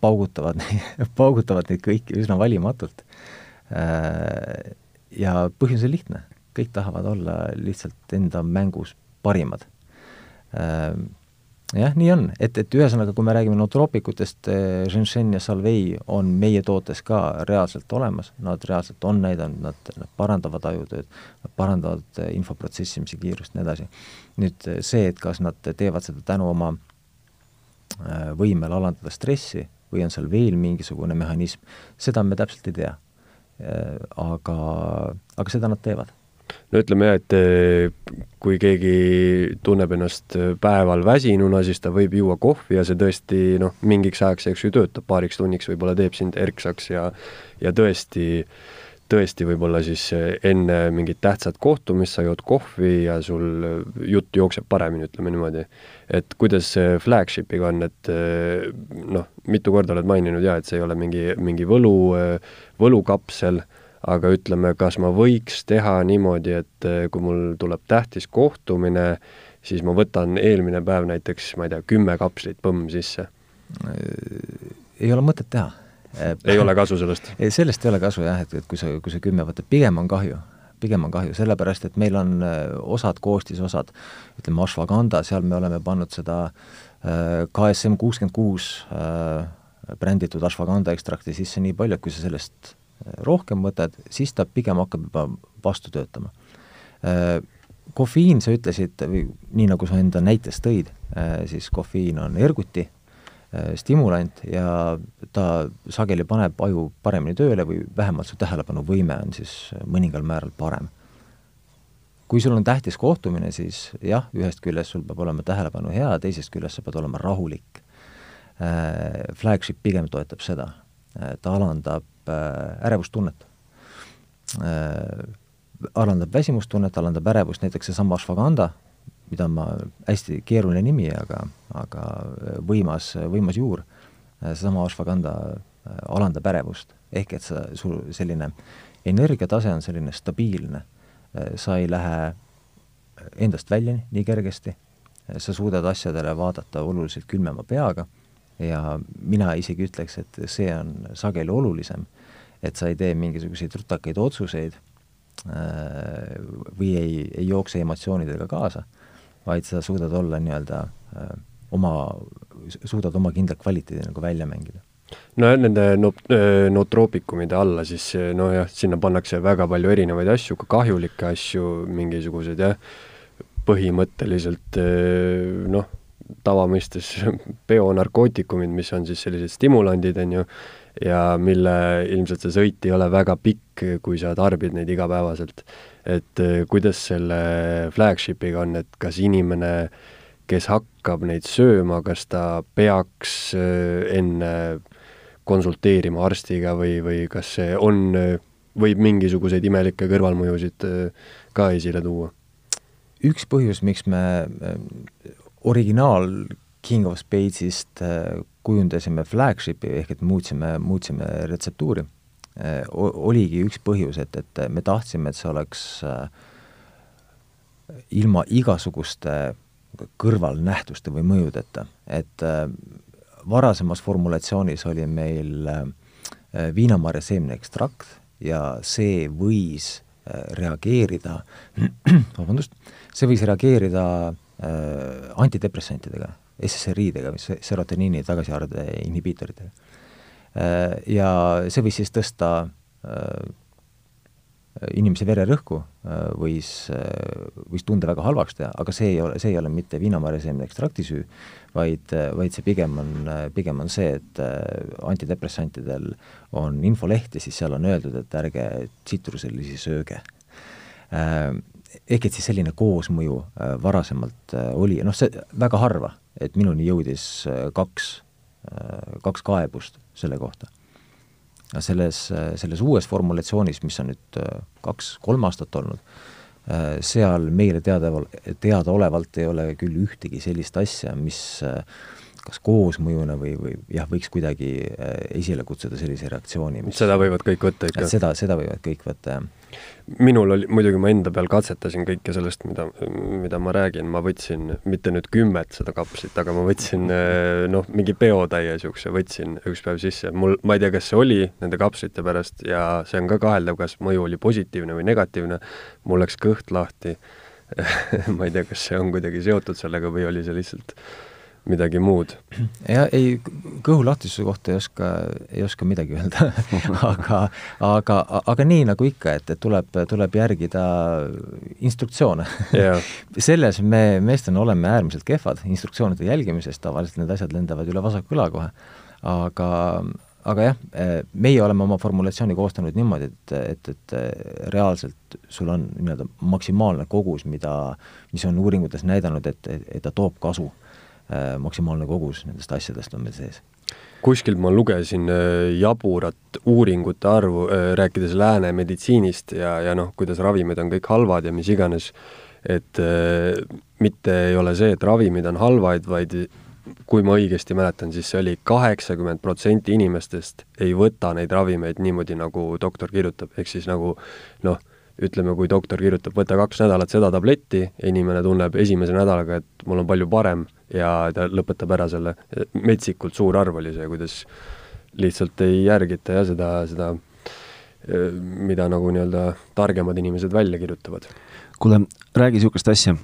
paugutavad paugutavad neid kõiki üsna valimatult. Ja põhjus on lihtne, kõik tahavad olla lihtsalt enda mängus parimad jah, nii on, et, et ühesõnaga, kui me räägime nootroopikutest, Shenzhen ja Salvei on meie tootes ka reaalselt olemas, nad reaalselt on näidanud, nad, nad parandavad ajutööd, nad parandavad eh, info protsessimise kiirust, nii edasi. nüüd eh, see, et kas nad teevad seda tänu oma eh, võimele alandada stressi või on seal veel mingisugune mehhanism, seda me täpselt ei tea. Aga, aga seda nad teevad. No ütleme jah, et eh, kui keegi tunneb ennast päeval väsinuna, siis ta võib juua kohvi ja see tõesti noh, mingiks ajaks, eks ju, töötab, paariks tunniks võib-olla teeb sind erksaks ja ja tõesti, tõesti võib-olla siis eh, enne mingit tähtsat kohtumist sa jood kohvi ja sul jutt jookseb paremini, ütleme niimoodi. et kuidas Flagshipiga on, et noh, mitu korda oled maininud ja et see ei ole mingi, mingi võlu, võlukapsel aga ütleme, kas ma võiks teha niimoodi, et eh, kui mul tuleb tähtis kohtumine, siis ma võtan eelmine päev näiteks, ma ei tea, kümme kapslit põmm sisse? ei ole mõtet teha. Ei ole kasu sellest? ei, sellest ei ole kasu jah, et, et kui sa, kui sa kümme võtad, pigem on kahju pigem on kahju, sellepärast et meil on eh, osad koostisosad, ütleme ashwagandha, seal me oleme pannud seda äh, KSM kuuskümmend kuus bränditud ashwagandha ekstrakti sisse nii palju, et kui sa sellest rohkem võtad, siis ta pigem hakkab juba vastu töötama. Äh, kofeiin, sa ütlesid, või nii, nagu sa enda näites tõid, äh, siis kofeiin on erguti äh, stimulant ja ta sageli paneb aju paremini tööle või vähemalt su tähelepanuvõime on siis mõningal määral parem. kui sul on tähtis kohtumine, siis jah, ühest küljest sul peab olema tähelepanu hea, teisest küljest sa pead olema rahulik. Flagship pigem toetab seda, ta alandab äh, ärevustunnet. Äh, alandab väsimustunnet, alandab ärevust, näiteks seesama ashwagandha, mida ma, hästi keeruline nimi, aga, aga võimas, võimas juur, seesama ashwagandha alandab ärevust. ehk et sa, sul selline energiatase on selline stabiilne, sa ei lähe endast välja nii kergesti, sa suudad asjadele vaadata oluliselt külmema peaga. Ja mina isegi ütleks, et see on sageli olulisem, et sa ei tee mingisuguseid rutakaid otsuseid äh, või ei, ei jookse emotsioonidega kaasa, vaid sa suudad olla nii-öelda äh, oma, suudad oma kindla kvaliteedi nagu välja mängida. No nende not-, notroopikumide alla siis nojah, sinna pannakse väga palju erinevaid asju, ka kahjulikke asju, mingisuguseid jah, põhimõtteliselt noh, tavamõistes peonarkootikumid, mis on siis sellised stimulandid, on ju, ja mille ilmselt see sõit ei ole väga pikk, kui sa tarbid neid igapäevaselt. et eh, kuidas selle flagshipiga on, et kas inimene, kes hakkab neid sööma, kas ta peaks eh, enne konsulteerima arstiga või, või kas see on, võib mingisuguseid imelikke kõrvalmõjusid ka esile tuua? üks põhjus, miks me originaal King of Spades'ist äh, kujundasime flagshipi ehk et muutsime, muutsime retseptuuri, äh, oligi üks põhjus, et, et me tahtsime, et see oleks äh, ilma igasuguste kõrvalnähtuste või mõjudeta, et varasemas formulatsioonis oli meil viinamarja seemneekstrakt ja see võis reageerida, vabandust, see võis reageerida antidepressantidega, SSRI-dega, mis serotoniini tagasiarde inhibiitoritega äh,. Ja see võis siis tõsta äh, inimese vererõhku äh, võis, võis tunda väga halvaks teha, aga see ei ole, see ei ole mitte viinamarjaseemne ekstrakti süü, vaid, vaid see pigem on, pigem on see, et antidepressantidel on infoleht ja siis seal on öeldud, et ärge tsitruselisi sööge ehk et siis selline koosmõju varasemalt oli, noh see väga harva, et minuni jõudis äh, kaks, kaks kaebust selle kohta. selles, selles uues formulatsioonis, mis on nüüd kaks-kolm aastat olnud, seal meile teada, teadaolevalt ei ole küll ühtegi sellist asja, mis kas koosmõjuna või, või jah, võiks kuidagi esile kutsuda sellise reaktsiooni, seda võivad kõik võtta ikka? seda, seda võivad kõik võtta, jah minul oli, muidugi ma enda peal katsetasin kõike sellest, mida, mida ma räägin, ma võtsin mitte nüüd kümmet seda kapslit, aga ma võtsin eh, noh, mingi peotäie niisuguse, võtsin üks päev sisse, mul, ma ei tea, kas see oli nende kapslite pärast ja see on ka kaheldav, kas mõju oli positiivne või negatiivne, mul läks kõht lahti. Ma ei tea, kas see on kuidagi seotud sellega või oli see lihtsalt midagi muud? jah, ei, kõhulahtisuse kohta ei oska, ei oska midagi öelda. Aga, aga, aga nii nagu ikka, et, et tuleb, tuleb järgida instruktsioone. Yeah. selles me meestena oleme äärmiselt kehvad instruktsioonide jälgimises, tavaliselt need asjad lendavad üle vasaku õla kohe, aga aga jah, meie oleme oma formulatsiooni koostanud niimoodi, et, et, et reaalselt sul on nii-öelda maksimaalne kogus, mida, mis on uuringutes näidanud, et, et, et ta toob kasu. Äh, maksimaalne kogus nendest asjadest on meil sees. kuskilt ma lugesin äh, jaburat uuringute arvu, äh, rääkides lääne meditsiinist ja, ja noh, kuidas ravimid on kõik halvad ja mis iganes, et mitte ei ole see, et ravimid on halvaid, vaid kui ma õigesti mäletan, siis see oli kaheksakümmend protsenti inimestest ei võta neid ravimeid niimoodi, nagu doktor kirjutab, ehk siis nagu noh, ütleme, kui doktor kirjutab, võta kaks nädalat seda tabletti, inimene tunneb esimese nädalaga, et mul on palju parem ja ta lõpetab ära selle, metsikult suur arv oli see, kuidas lihtsalt ei järgita ja seda, seda mida nagu nii-öelda targemad inimesed välja kirjutavad. kuule, räägi niisugust asja,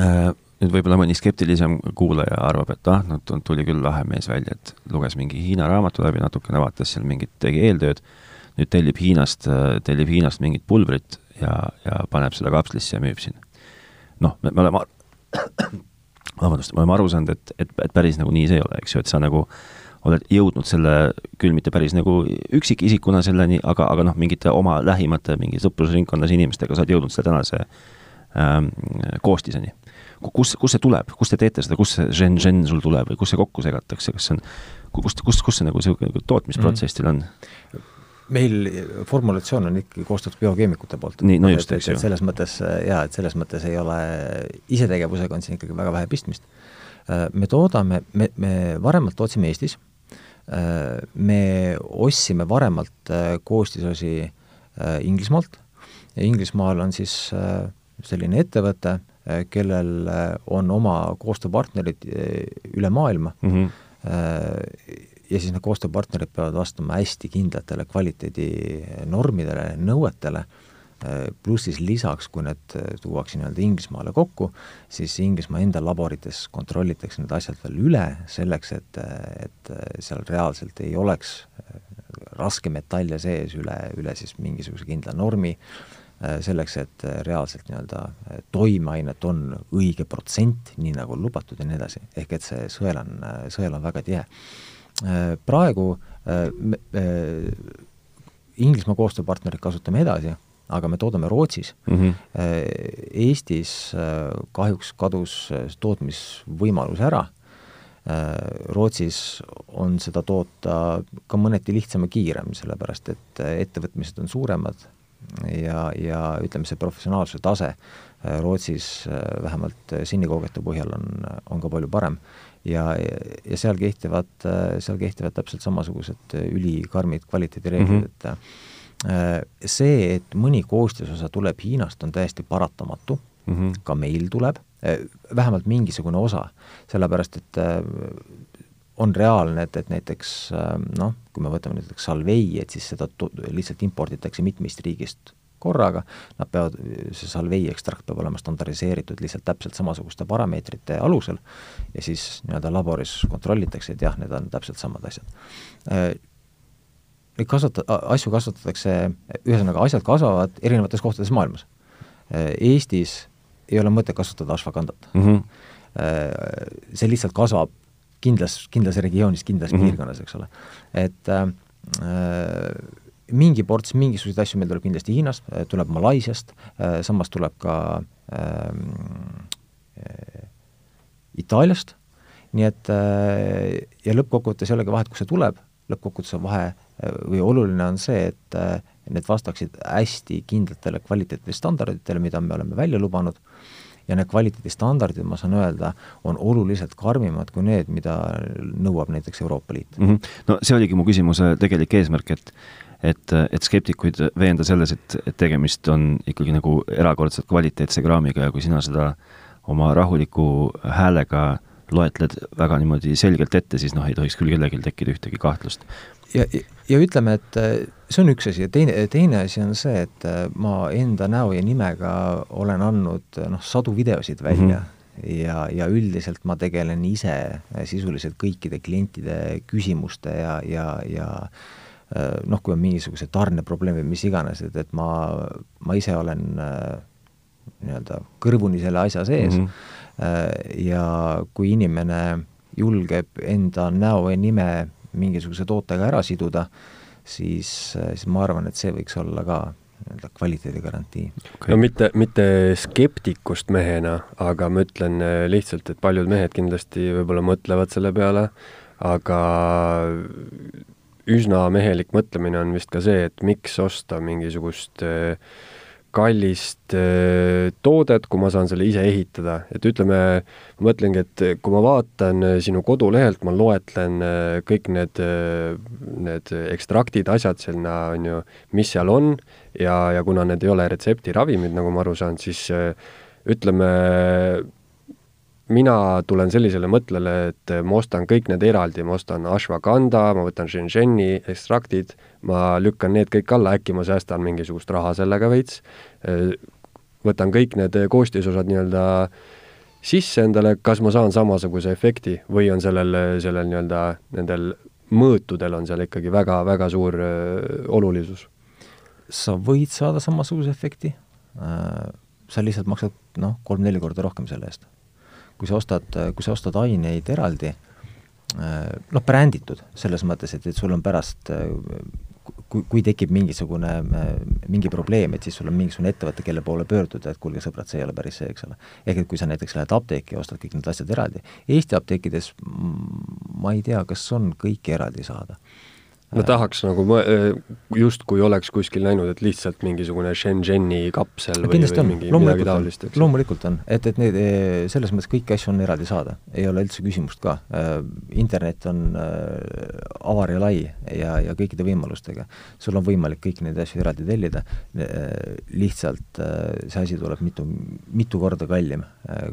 äh, nüüd võib-olla mõni skeptilisem kuulaja arvab, et ah, no tuli küll lahe mees välja, et luges mingi Hiina raamatu läbi, natukene vaatas seal mingit, tegi eeltööd, nüüd tellib Hiinast, tellib Hiinast mingit pulbrit ja, ja paneb seda kapslisse ja müüb siin. noh, me oleme vabandust, me oleme aru saanud, et, et, et päris nagu nii see ei ole, eks ju, et sa nagu oled jõudnud selle, küll mitte päris nagu üksikisikuna selleni, aga, aga noh, mingite oma lähimate mingi sõprusringkonnas inimestega sa oled jõudnud selle tänase ähm, koostiseni. kus, kust see tuleb, kust te teete seda, kust see žen, žen sul tuleb või kust see kokku segatakse, kas see on, kust, kust, kust see nagu niisugune nagu tootmisprotsess teil on? Meil formulatsioon on ikkagi koostatud biokeemikute poolt. nii, no just, eks ju. selles mõttes jaa, et selles mõttes ei ole, isetegevusega on siin ikkagi väga vähe pistmist. Äh, me toodame, me, me varemalt tootsime Eestis, me ostsime varemalt koostisosi Inglismaalt ja Inglismaal on siis selline ettevõte, kellel on oma koostööpartnerid üle maailma mm, -hmm ja siis need koostööpartnerid peavad vastama hästi kindlatele kvaliteedinormidele, nõuetele, pluss siis lisaks, kui need tuuakse nii-öelda Inglismaale kokku, siis Inglismaa enda laborites kontrollitakse need asjad veel üle, selleks et, et seal reaalselt ei oleks raskemetalle sees üle, üle siis mingisuguse kindla normi, selleks, et reaalselt nii-öelda toimeainet on õige protsent, nii nagu on lubatud ja nii edasi, ehk et see sõel on, sõel on väga tihe praegu äh, äh, Inglismaa koostööpartnerit kasutame edasi, aga me toodame Rootsis mm. -hmm. Eestis kahjuks kadus tootmisvõimalus ära. Rootsis on seda toota ka mõneti lihtsam ja kiirem, sellepärast et ettevõtmised on suuremad ja, ja ütleme, see professionaalsuse tase Rootsis vähemalt senikogetu põhjal on, on ka palju parem ja, ja seal kehtivad, seal kehtivad täpselt samasugused ülikarmid kvaliteedireeglid mm, -hmm. et äh, see, et mõni koostisosa tuleb Hiinast, on täiesti paratamatu mm, -hmm. ka meil tuleb, äh, vähemalt mingisugune osa, sellepärast et äh, on reaalne, et, et näiteks noh, kui me võtame näiteks Salvei, et siis seda lihtsalt imporditakse mitmest riigist korraga, nad peavad, see salvei ekstrakt peab olema standardiseeritud lihtsalt täpselt samasuguste parameetrite alusel ja siis nii-öelda laboris kontrollitakse, et jah, need on täpselt samad asjad. Äh, neid kasvata-, asju kasvatatakse, ühesõnaga asjad kasvavad erinevates kohtades maailmas. Äh, Eestis ei ole mõtet kasvatada ashwagandat mm. -hmm. See lihtsalt kasvab kindlas, kindlas regioonis, kindlas mm -hmm. piirkonnas, eks ole. et äh, mingi ports mingisuguseid asju meil tuleb kindlasti Hiinast, tuleb Malaisiast, samas tuleb ka ähm, äh, Itaaliast, nii et äh, ja lõppkokkuvõttes ei olegi vahet, kust see tuleb, lõppkokkuvõttes on vahe äh, või oluline on see, et äh, need vastaksid hästi kindlatele kvaliteedistandarditele, mida me oleme välja lubanud, ja need kvaliteedistandardid, ma saan öelda, on oluliselt karmimad kui need, mida nõuab näiteks Euroopa Liit mm. -hmm. No see oligi mu küsimuse tegelik eesmärk, et et, et skeptikuid veenda selles, et, et tegemist on ikkagi nagu erakordselt kvaliteetse kraamiga ja kui sina seda oma rahuliku häälega loetled väga niimoodi selgelt ette, siis noh, ei tohiks küll kellelgi tekkida ühtegi kahtlust. ja, ja ütleme, et äh, see on üks asi ja teine, teine asi on see, et äh, ma enda näo ja nimega olen andnud noh, sadu videosid välja mm -hmm. ja, ja üldiselt ma tegelen ise sisuliselt kõikide klientide küsimuste ja, ja, ja noh, kui on mingisugused tarneprobleemid, mis iganes, et, et ma, ma ise olen äh, nii-öelda kõrvuni selle asja sees. Mm -hmm. ja kui inimene julgeb enda näo ja nime mingisuguse tootega ära siduda, siis, siis ma arvan, et see võiks olla ka nii-öelda kvaliteedigarantii. Okay.. no mitte, mitte skeptikust mehena, aga ma ütlen lihtsalt, et paljud mehed kindlasti võib-olla mõtlevad selle peale, aga üsna mehelik mõtlemine on vist ka see, et miks osta mingisugust äh, kallist äh, toodet, kui ma saan selle ise ehitada, et ütleme, ma mõtlengi, et kui ma vaatan äh, sinu kodulehelt, ma loetlen kõik need, need ekstraktid, asjad sinna, on ju, mis seal on ja, ja kuna need ei ole retseptiravimid, nagu ma aru saan, siis ütleme, mina tulen sellisele mõttele, et ma ostan kõik need eraldi, ma ostan ashwagandha, ma võtan Shenzheni ekstraktid, ma lükkan need kõik alla, äkki ma säästan mingisugust raha sellega veits, võtan kõik need koostisosad nii-öelda sisse endale, kas ma saan samasuguse efekti või on sellel, sellel nii-öelda, nendel mõõtudel on seal ikkagi väga-väga suur öö, olulisus? sa võid saada samasuguse efekti, sa lihtsalt maksad noh, kolm-neli korda rohkem selle eest kui sa ostad, kui sa ostad aineid eraldi, noh, bränditud, selles mõttes, et, et sul on pärast kui, kui tekib mingisugune, mingi probleem, et siis sul on mingisugune ettevõte, kelle poole pöörduda, et kuulge, sõbrad, see ei ole päris see, eks ole. ehk et kui sa näiteks lähed apteeki ja ostad kõik need asjad eraldi, Eesti apteekides ma ei tea, kas on kõiki eraldi saada no tahaks nagu mõ- justkui oleks kuskil näinud, et lihtsalt mingisugune Shenzheni kapsel või, või mingi midagi loomulikult on taolist,, eks. loomulikult on, et, et need, selles mõttes kõiki asju on eraldi saada, ei ole üldse küsimust ka. Internet on avar ja lai ja, ja kõikide võimalustega. sul on võimalik kõiki neid asju eraldi tellida, lihtsalt see asi tuleb mitu, mitu korda kallim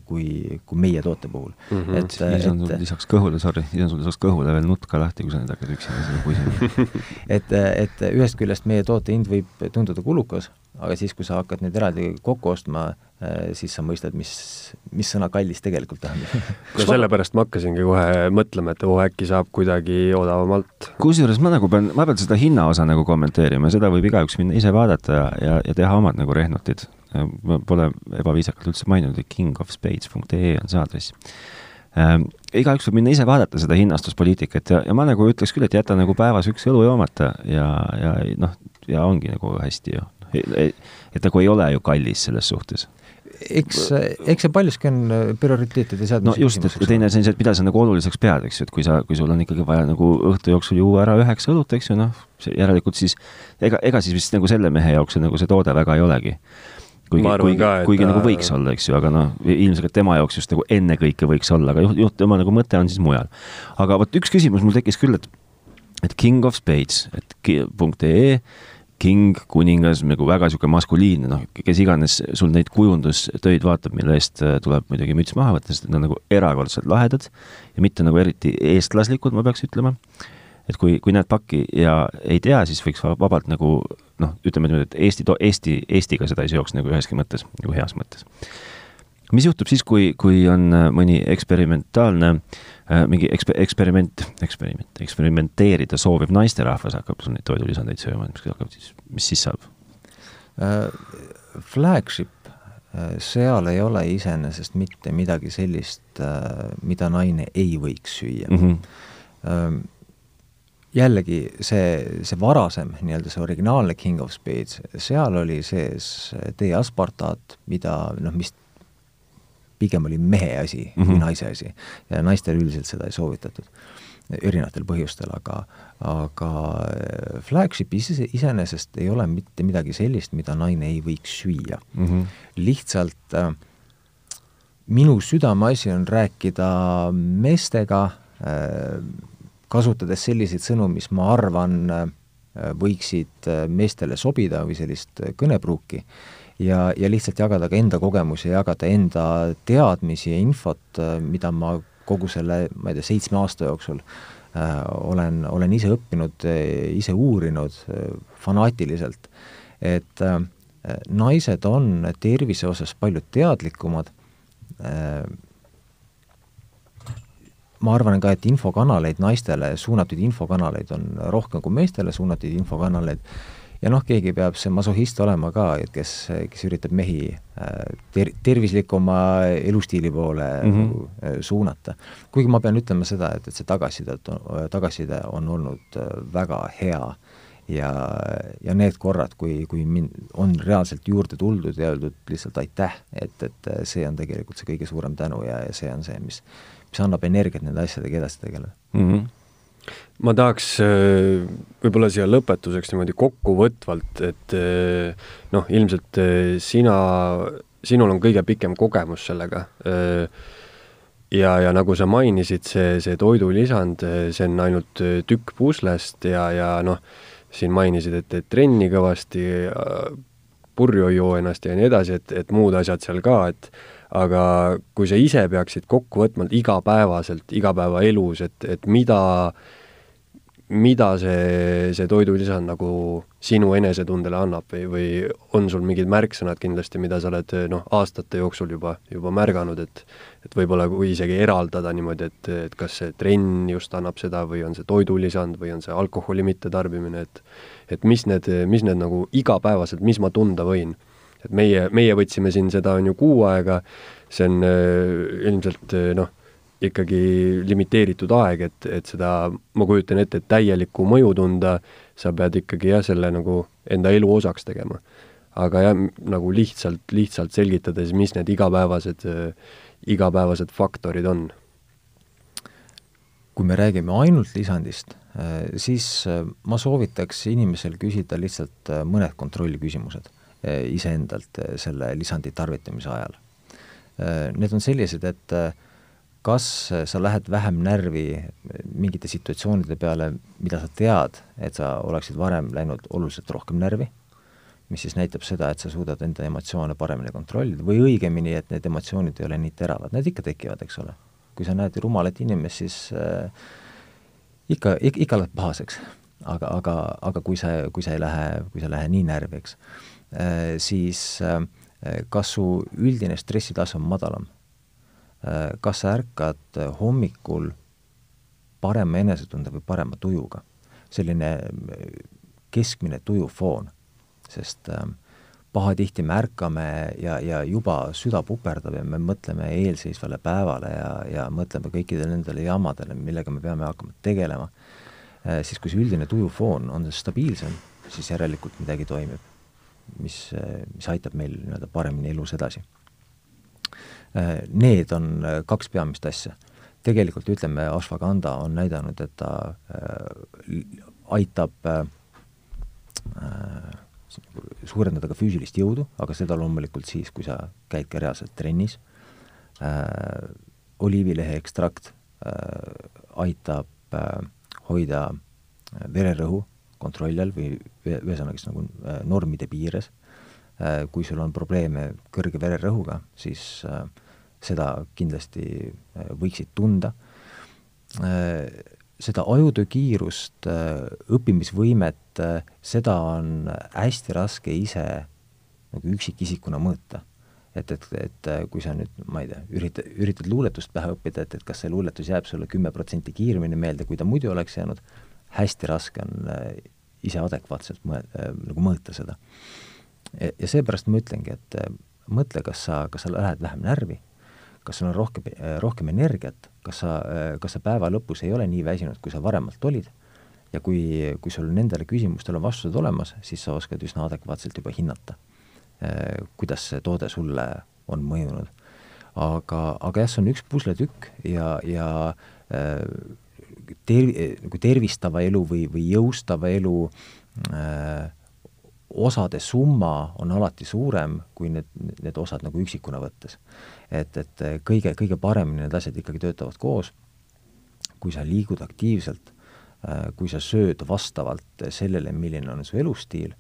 kui, kui meie toote puhul Mhm. et, siis on sul et lisaks kõhule, sorry, siis on sul lisaks kõhule veel nutt ka lahti, kui sa nüüd hakkad üksinda seda pusima. et, et ühest küljest meie toote hind võib tunduda kulukas, aga siis, kui sa hakkad neid eraldi kokku ostma, siis sa mõistad, mis, mis sõna kallis tegelikult tähendab. no sellepärast ma hakkasingi kohe mõtlema, et oo, äkki saab kuidagi odavamalt. kusjuures ma nagu pean, ma pean seda hinnaosa nagu kommenteerima, seda võib igaüks minna ise vaadata ja, ja, ja teha omad nagu rehnutid. ma pole ebaviisakalt üldse maininud, et kingofspades.ee on see aadress. Igaüks võib minna ise vaadata seda hinnastuspoliitikat ja, ja ma nagu ütleks küll, et jäta nagu päevas üks õlu joomata ja, ja noh, ja ongi nagu hästi ju. et nagu ei ole ju kallis selles suhtes eks, eks see paljuski on äh, prioriteetide seadmise no just, et teine asi on see, et mida sa nagu oluliseks pead, eks ju, et kui sa, kui sul on ikkagi vaja nagu õhtu jooksul juua ära üheksa õlut, eks ju, noh, järelikult siis ega, ega siis vist nagu selle mehe jaoks nagu see toode väga ei olegi. Kuigi kuigi kuigi ta- nagu võiks olla, eks ju, aga noh, ilmselgelt tema jaoks just nagu ennekõike võiks olla, aga juht, juht, tema nagu mõte on siis mujal. aga vot üks küsimus mul tekkis küll, et, et King of Spades, et punkt ee king, kuningas, nagu väga niisugune maskuliinne, noh, kes iganes sul neid kujundustöid vaatab, mille eest äh, tuleb muidugi müts maha võtta, sest need on nagu erakordselt lahedad ja mitte nagu eriti eestlaslikud, ma peaks ütlema. et kui, kui näed pakki ja ei tea, siis võiks va- vabalt nagu noh, ütleme niimoodi, et Eesti, Eesti, Eestiga seda ei seoks nagu üheski mõttes, nagu heas mõttes. mis juhtub siis, kui, kui on äh, mõni eksperimentaalne äh, mingi eksper-, eksperiment, eksperiment, eksperimenteerida sooviv naisterahvas hakkab sul neid toidulisandeid sööma, mis hakkab siis, mis siis saab? Flagship, seal ei ole iseenesest mitte midagi sellist, mida naine ei võiks süüa mm. -hmm. Jällegi see, see varasem nii-öelda see originaalne King of Spades, seal oli sees teeaspartaat, mida noh, mis pigem oli mehe asi mm -hmm. kui Mhm. naise asi ja naistele üldiselt seda ei soovitatud erinevatel põhjustel, aga, aga äh, flagship ise, iseenesest ei ole mitte midagi sellist, mida naine ei võiks süüa. Mm -hmm. lihtsalt äh, minu südameasi on rääkida meestega äh,, kasutades selliseid sõnu, mis ma arvan äh, võiksid äh, meestele sobida või sellist äh, kõnepruuki ja, ja lihtsalt jagada ka enda kogemusi, jagada enda teadmisi ja infot, mida ma kogu selle, ma ei tea, seitsme aasta jooksul äh, olen, olen ise õppinud, ise uurinud äh, fanaatiliselt, et äh, naised on tervise osas palju teadlikumad äh,, ma arvan ka, et infokanaleid naistele suunatud infokanaleid on rohkem kui meestele suunatud infokanaleid ja noh, keegi peab see masohhist olema ka, et kes, kes üritab mehi äh, ter-, tervislikuma elustiili poole mm. -hmm. suunata. kuigi ma pean ütlema seda, et, et see tagasiside, tagasiside on olnud äh, väga hea ja, ja need korrad, kui, kui mind on reaalselt juurde tuldud ja öeldud lihtsalt aitäh, et, et see on tegelikult see kõige suurem tänu ja, ja see on see, mis, mis annab energiat nende asjadega edasi tegeleda. Mm -hmm. ma tahaks äh, võib-olla siia lõpetuseks niimoodi kokkuvõtvalt, et äh, noh, ilmselt äh, sina, sinul on kõige pikem kogemus sellega. ja, ja nagu sa mainisid, see, see toidulisand, see on ainult tükk puslest ja, ja noh, siin mainisid, et teed trenni kõvasti, purju ei joo ennast ja nii edasi, et, et muud asjad seal ka, et aga kui sa ise peaksid kokku võtma igapäevaselt, igapäevaelus, et, et mida, mida see, see toidulisand nagu sinu enesetundele annab või, või on sul mingid märksõnad kindlasti, mida sa oled noh, aastate jooksul juba, juba märganud, et et võib-olla kui isegi eraldada niimoodi, et, et kas see trenn just annab seda või on see toidulisand või on see alkoholi mittetarbimine, et et mis need, mis need nagu igapäevaselt, mis ma tunda võin et meie, meie võtsime siin seda on ju kuu aega, see on äh, ilmselt äh, noh, ikkagi limiteeritud aeg, et, et seda ma kujutan ette, et täielikku mõju tunda, sa pead ikkagi jah, selle nagu enda elu osaks tegema. aga jah, nagu lihtsalt, lihtsalt selgitades, mis need igapäevased äh,, igapäevased faktorid on. Kui me räägime ainult lisandist, siis ma soovitaks inimesel küsida lihtsalt mõned kontrollküsimused iseendalt selle lisandi tarvitamise ajal. Need on sellised, et kas sa lähed vähem närvi mingite situatsioonide peale, mida sa tead, et sa oleksid varem läinud oluliselt rohkem närvi, mis siis näitab seda, et sa suudad enda emotsioone paremini kontrollida või õigemini, et need emotsioonid ei ole nii teravad, need ikka tekivad, eks ole. kui sa näed rumalat inimest, siis äh, ikka, ikka lähed pahaseks. aga, aga, aga kui sa, kui sa ei lähe, kui sa ei lähe nii närvi, eks siis äh, kas su üldine stressitase on madalam? Äh, kas sa ärkad hommikul parema enesetunde või parema tujuga. selline äh, keskmine tujufoon, sest äh, pahatihti me ärkame ja, ja juba süda puperdab ja me mõtleme eelseisvale päevale ja, ja mõtleme kõikidele nendele jamadele, millega me peame hakkama tegelema, siis kui see üldine tujufoon on stabiilsem, siis järelikult midagi toimib, mis, mis aitab meil nii-öelda paremini elus edasi. Need on äh, kaks peamist asja. tegelikult ütleme, ashwagandha on näidanud, et ta äh, aitab äh, suurendada ka füüsilist jõudu, aga seda loomulikult siis, kui sa käid ka reaalselt trennis. Oliivilehe ekstrakt aitab hoida vererõhu kontrolli all või ühesõnaga siis nagu äh, normide piires äh,. kui sul on probleeme kõrge vererõhuga, siis äh, seda kindlasti võiksid tunda. Seda ajutöö kiirust, õppimisvõimet, seda on hästi raske ise nagu üksikisikuna mõõta. et, et, et kui sa nüüd, ma ei tea, üritad, üritad luuletust pähe õppida, et, et kas see luuletus jääb sulle kümme protsenti kiiremini meelde, kui ta muidu oleks jäänud, hästi raske on ise adekvaatselt mõe-, nagu mõõta seda. ja seepärast ma ütlengi, et mõtle, kas sa, kas sa lähed vähem närvi kas sul on rohkem, rohkem energiat, kas sa, kas sa päeva lõpus ei ole nii väsinud, kui sa varemalt olid, ja kui, kui sul nendele küsimustele on vastused olemas, siis sa oskad üsna adekvaatselt juba hinnata, kuidas see toode sulle on mõjunud. aga, aga jah, see on üks pusletükk ja, ja ter-, nagu tervistava elu või, või jõustava elu äh, osade summa on alati suurem kui need, need osad nagu üksikuna võttes. et, et kõige, kõige paremini need asjad ikkagi töötavad koos, kui sa liigud aktiivselt, äh, kui sa sööd vastavalt sellele, milline on su elustiil,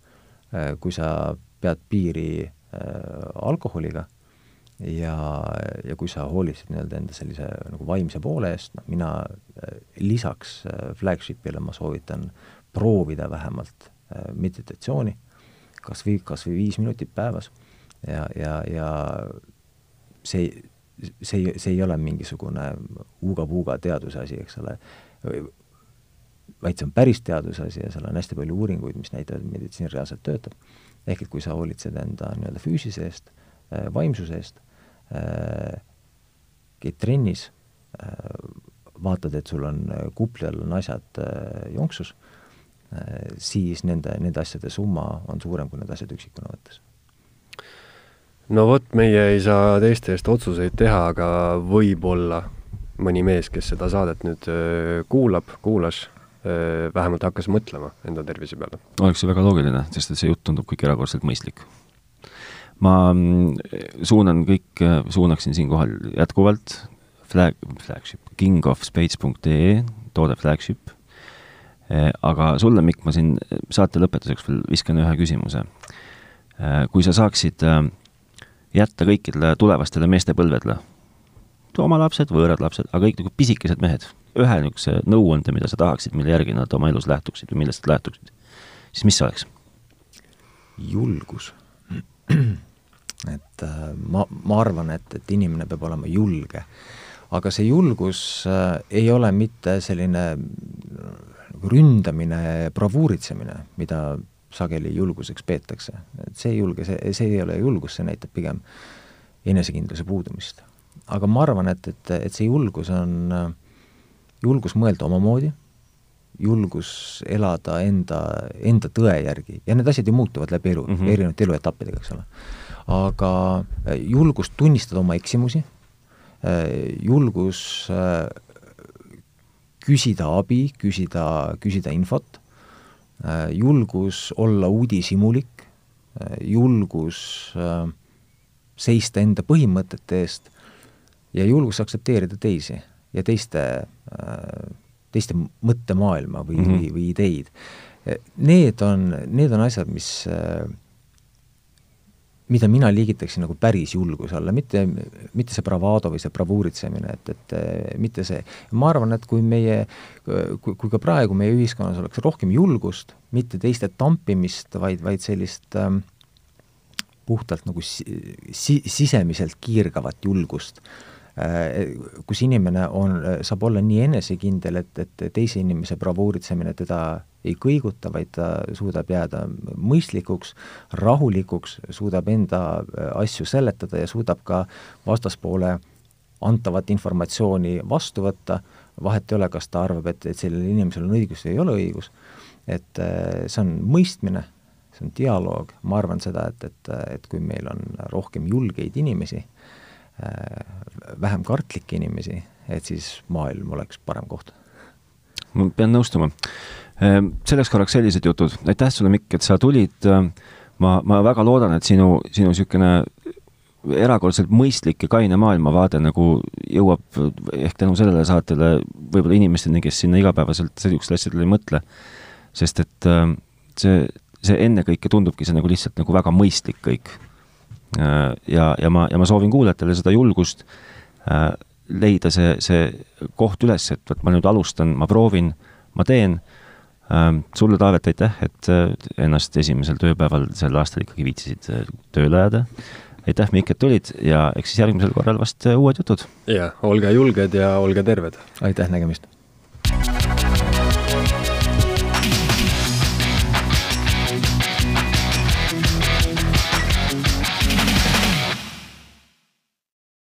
äh, kui sa pead piiri äh, alkoholiga ja, ja kui sa hoolitsid nii-öelda enda sellise nagu vaimse poole eest, noh mina lisaks flagshipile ma soovitan proovida vähemalt meditatsiooni kas või, kas või viis minutit päevas ja, ja, ja see, see, see ei ole mingisugune uuga-puuga teaduse asi, eks ole, vaid see on päris teaduse asi ja seal on hästi palju uuringuid, mis näitavad, et meditsiin reaalselt töötab. ehk et kui sa hoolitsed enda nii-öelda füüsise eest, vaimsuse eest, äh, käid trennis, äh, vaatad, et sul on kupli all on asjad jonksus Äh, siis nende, nende asjade summa on suurem kui need asjad üksikuna võttes. no vot, meie ei saa teiste eest otsuseid teha, aga võib-olla mõni mees, kes seda saadet nüüd äh, kuulab, kuulas, äh, vähemalt hakkas mõtlema enda tervise peale. oleks ju väga loogiline, sest et see jutt tundub kõik erakordselt mõistlik. Ma mm, suunan kõik, suunaksin siinkohal jätkuvalt flag, flagship, kingofspades.ee, toode flagship Eh, aga sulle, Mikk, ma siin saate lõpetuseks veel viskan ühe küsimuse. Kui sa saaksid jätta kõikidele tulevastele meestepõlvedele, oma lapsed, võõrad lapsed, aga kõik nagu pisikesed mehed, ühe niisuguse nõuande, mida sa tahaksid, mille järgi nad oma elus lähtuksid või millest nad lähtuksid, siis mis see oleks? julgus. Et ma, ma arvan, et, et inimene peab olema julge. aga see julgus äh, ei ole mitte selline ründamine, bravuuritsemine, mida sageli julguseks peetakse. et see ei julge, see, see ei ole julgus, see näitab pigem enesekindluse puudumist. aga ma arvan, et, et, et see julgus on julgus mõelda omamoodi, julgus elada enda, enda tõe järgi ja need asjad ju muutuvad läbi elu mm, -hmm. erinevate eluetappidega, eks ole. Aga julgus tunnistada oma eksimusi, julgus küsida abi, küsida, küsida infot, julgus olla uudishimulik, julgus seista enda põhimõtete eest ja julgus aktsepteerida teisi ja teiste, teiste mõttemaailma või mm, -hmm. või, või ideid. Need on, need on asjad, mis mida mina liigitaksin nagu päris julguse alla, mitte, mitte see bravaado või see bravuuritsemine, et, et mitte see, ma arvan, et kui meie, kui, kui ka praegu meie ühiskonnas oleks rohkem julgust, mitte teiste tampimist, vaid, vaid sellist ähm, puhtalt nagu si-, sisemiselt kiirgavat julgust äh,, kus inimene on, saab olla nii enesekindel, et, et teise inimese bravuuritsemine teda ei kõiguta, vaid ta suudab jääda mõistlikuks, rahulikuks, suudab enda äh, asju seletada ja suudab ka vastaspoole antavat informatsiooni vastu võtta, vahet ei ole, kas ta arvab, et, et sellel inimesel on õigus või ei ole õigus, et äh, see on mõistmine, see on dialoog, ma arvan seda, et, et, et kui meil on rohkem julgeid inimesi, äh, vähem kartlikke inimesi, et siis maailm oleks parem koht. ma pean nõustuma Ehm, selleks korraks sellised jutud, aitäh sulle, Mikk, et sa tulid. Ehm, ma, ma väga loodan, et sinu, sinu niisugune erakordselt mõistlik ja kaine maailmavaade nagu jõuab ehk tänu sellele saatele võib-olla inimesteni, kes sinna igapäevaselt niisugustele asjadele ei mõtle. sest et see, see ennekõike tundubki see nagu lihtsalt nagu väga mõistlik kõik. Ja, ja ma, ja ma soovin kuulajatele seda julgust leida see, see koht üles, et vot ma nüüd alustan, ma proovin, ma teen Ähm, sulle, Taavet, aitäh, et äh, ennast esimesel tööpäeval sel aastal ikkagi viitsisid äh, tööle ajada. aitäh, Mikk, et tulid ja eks siis järgmisel korral vast äh, uued jutud. jah, olge julged ja olge terved. aitäh, nägemist!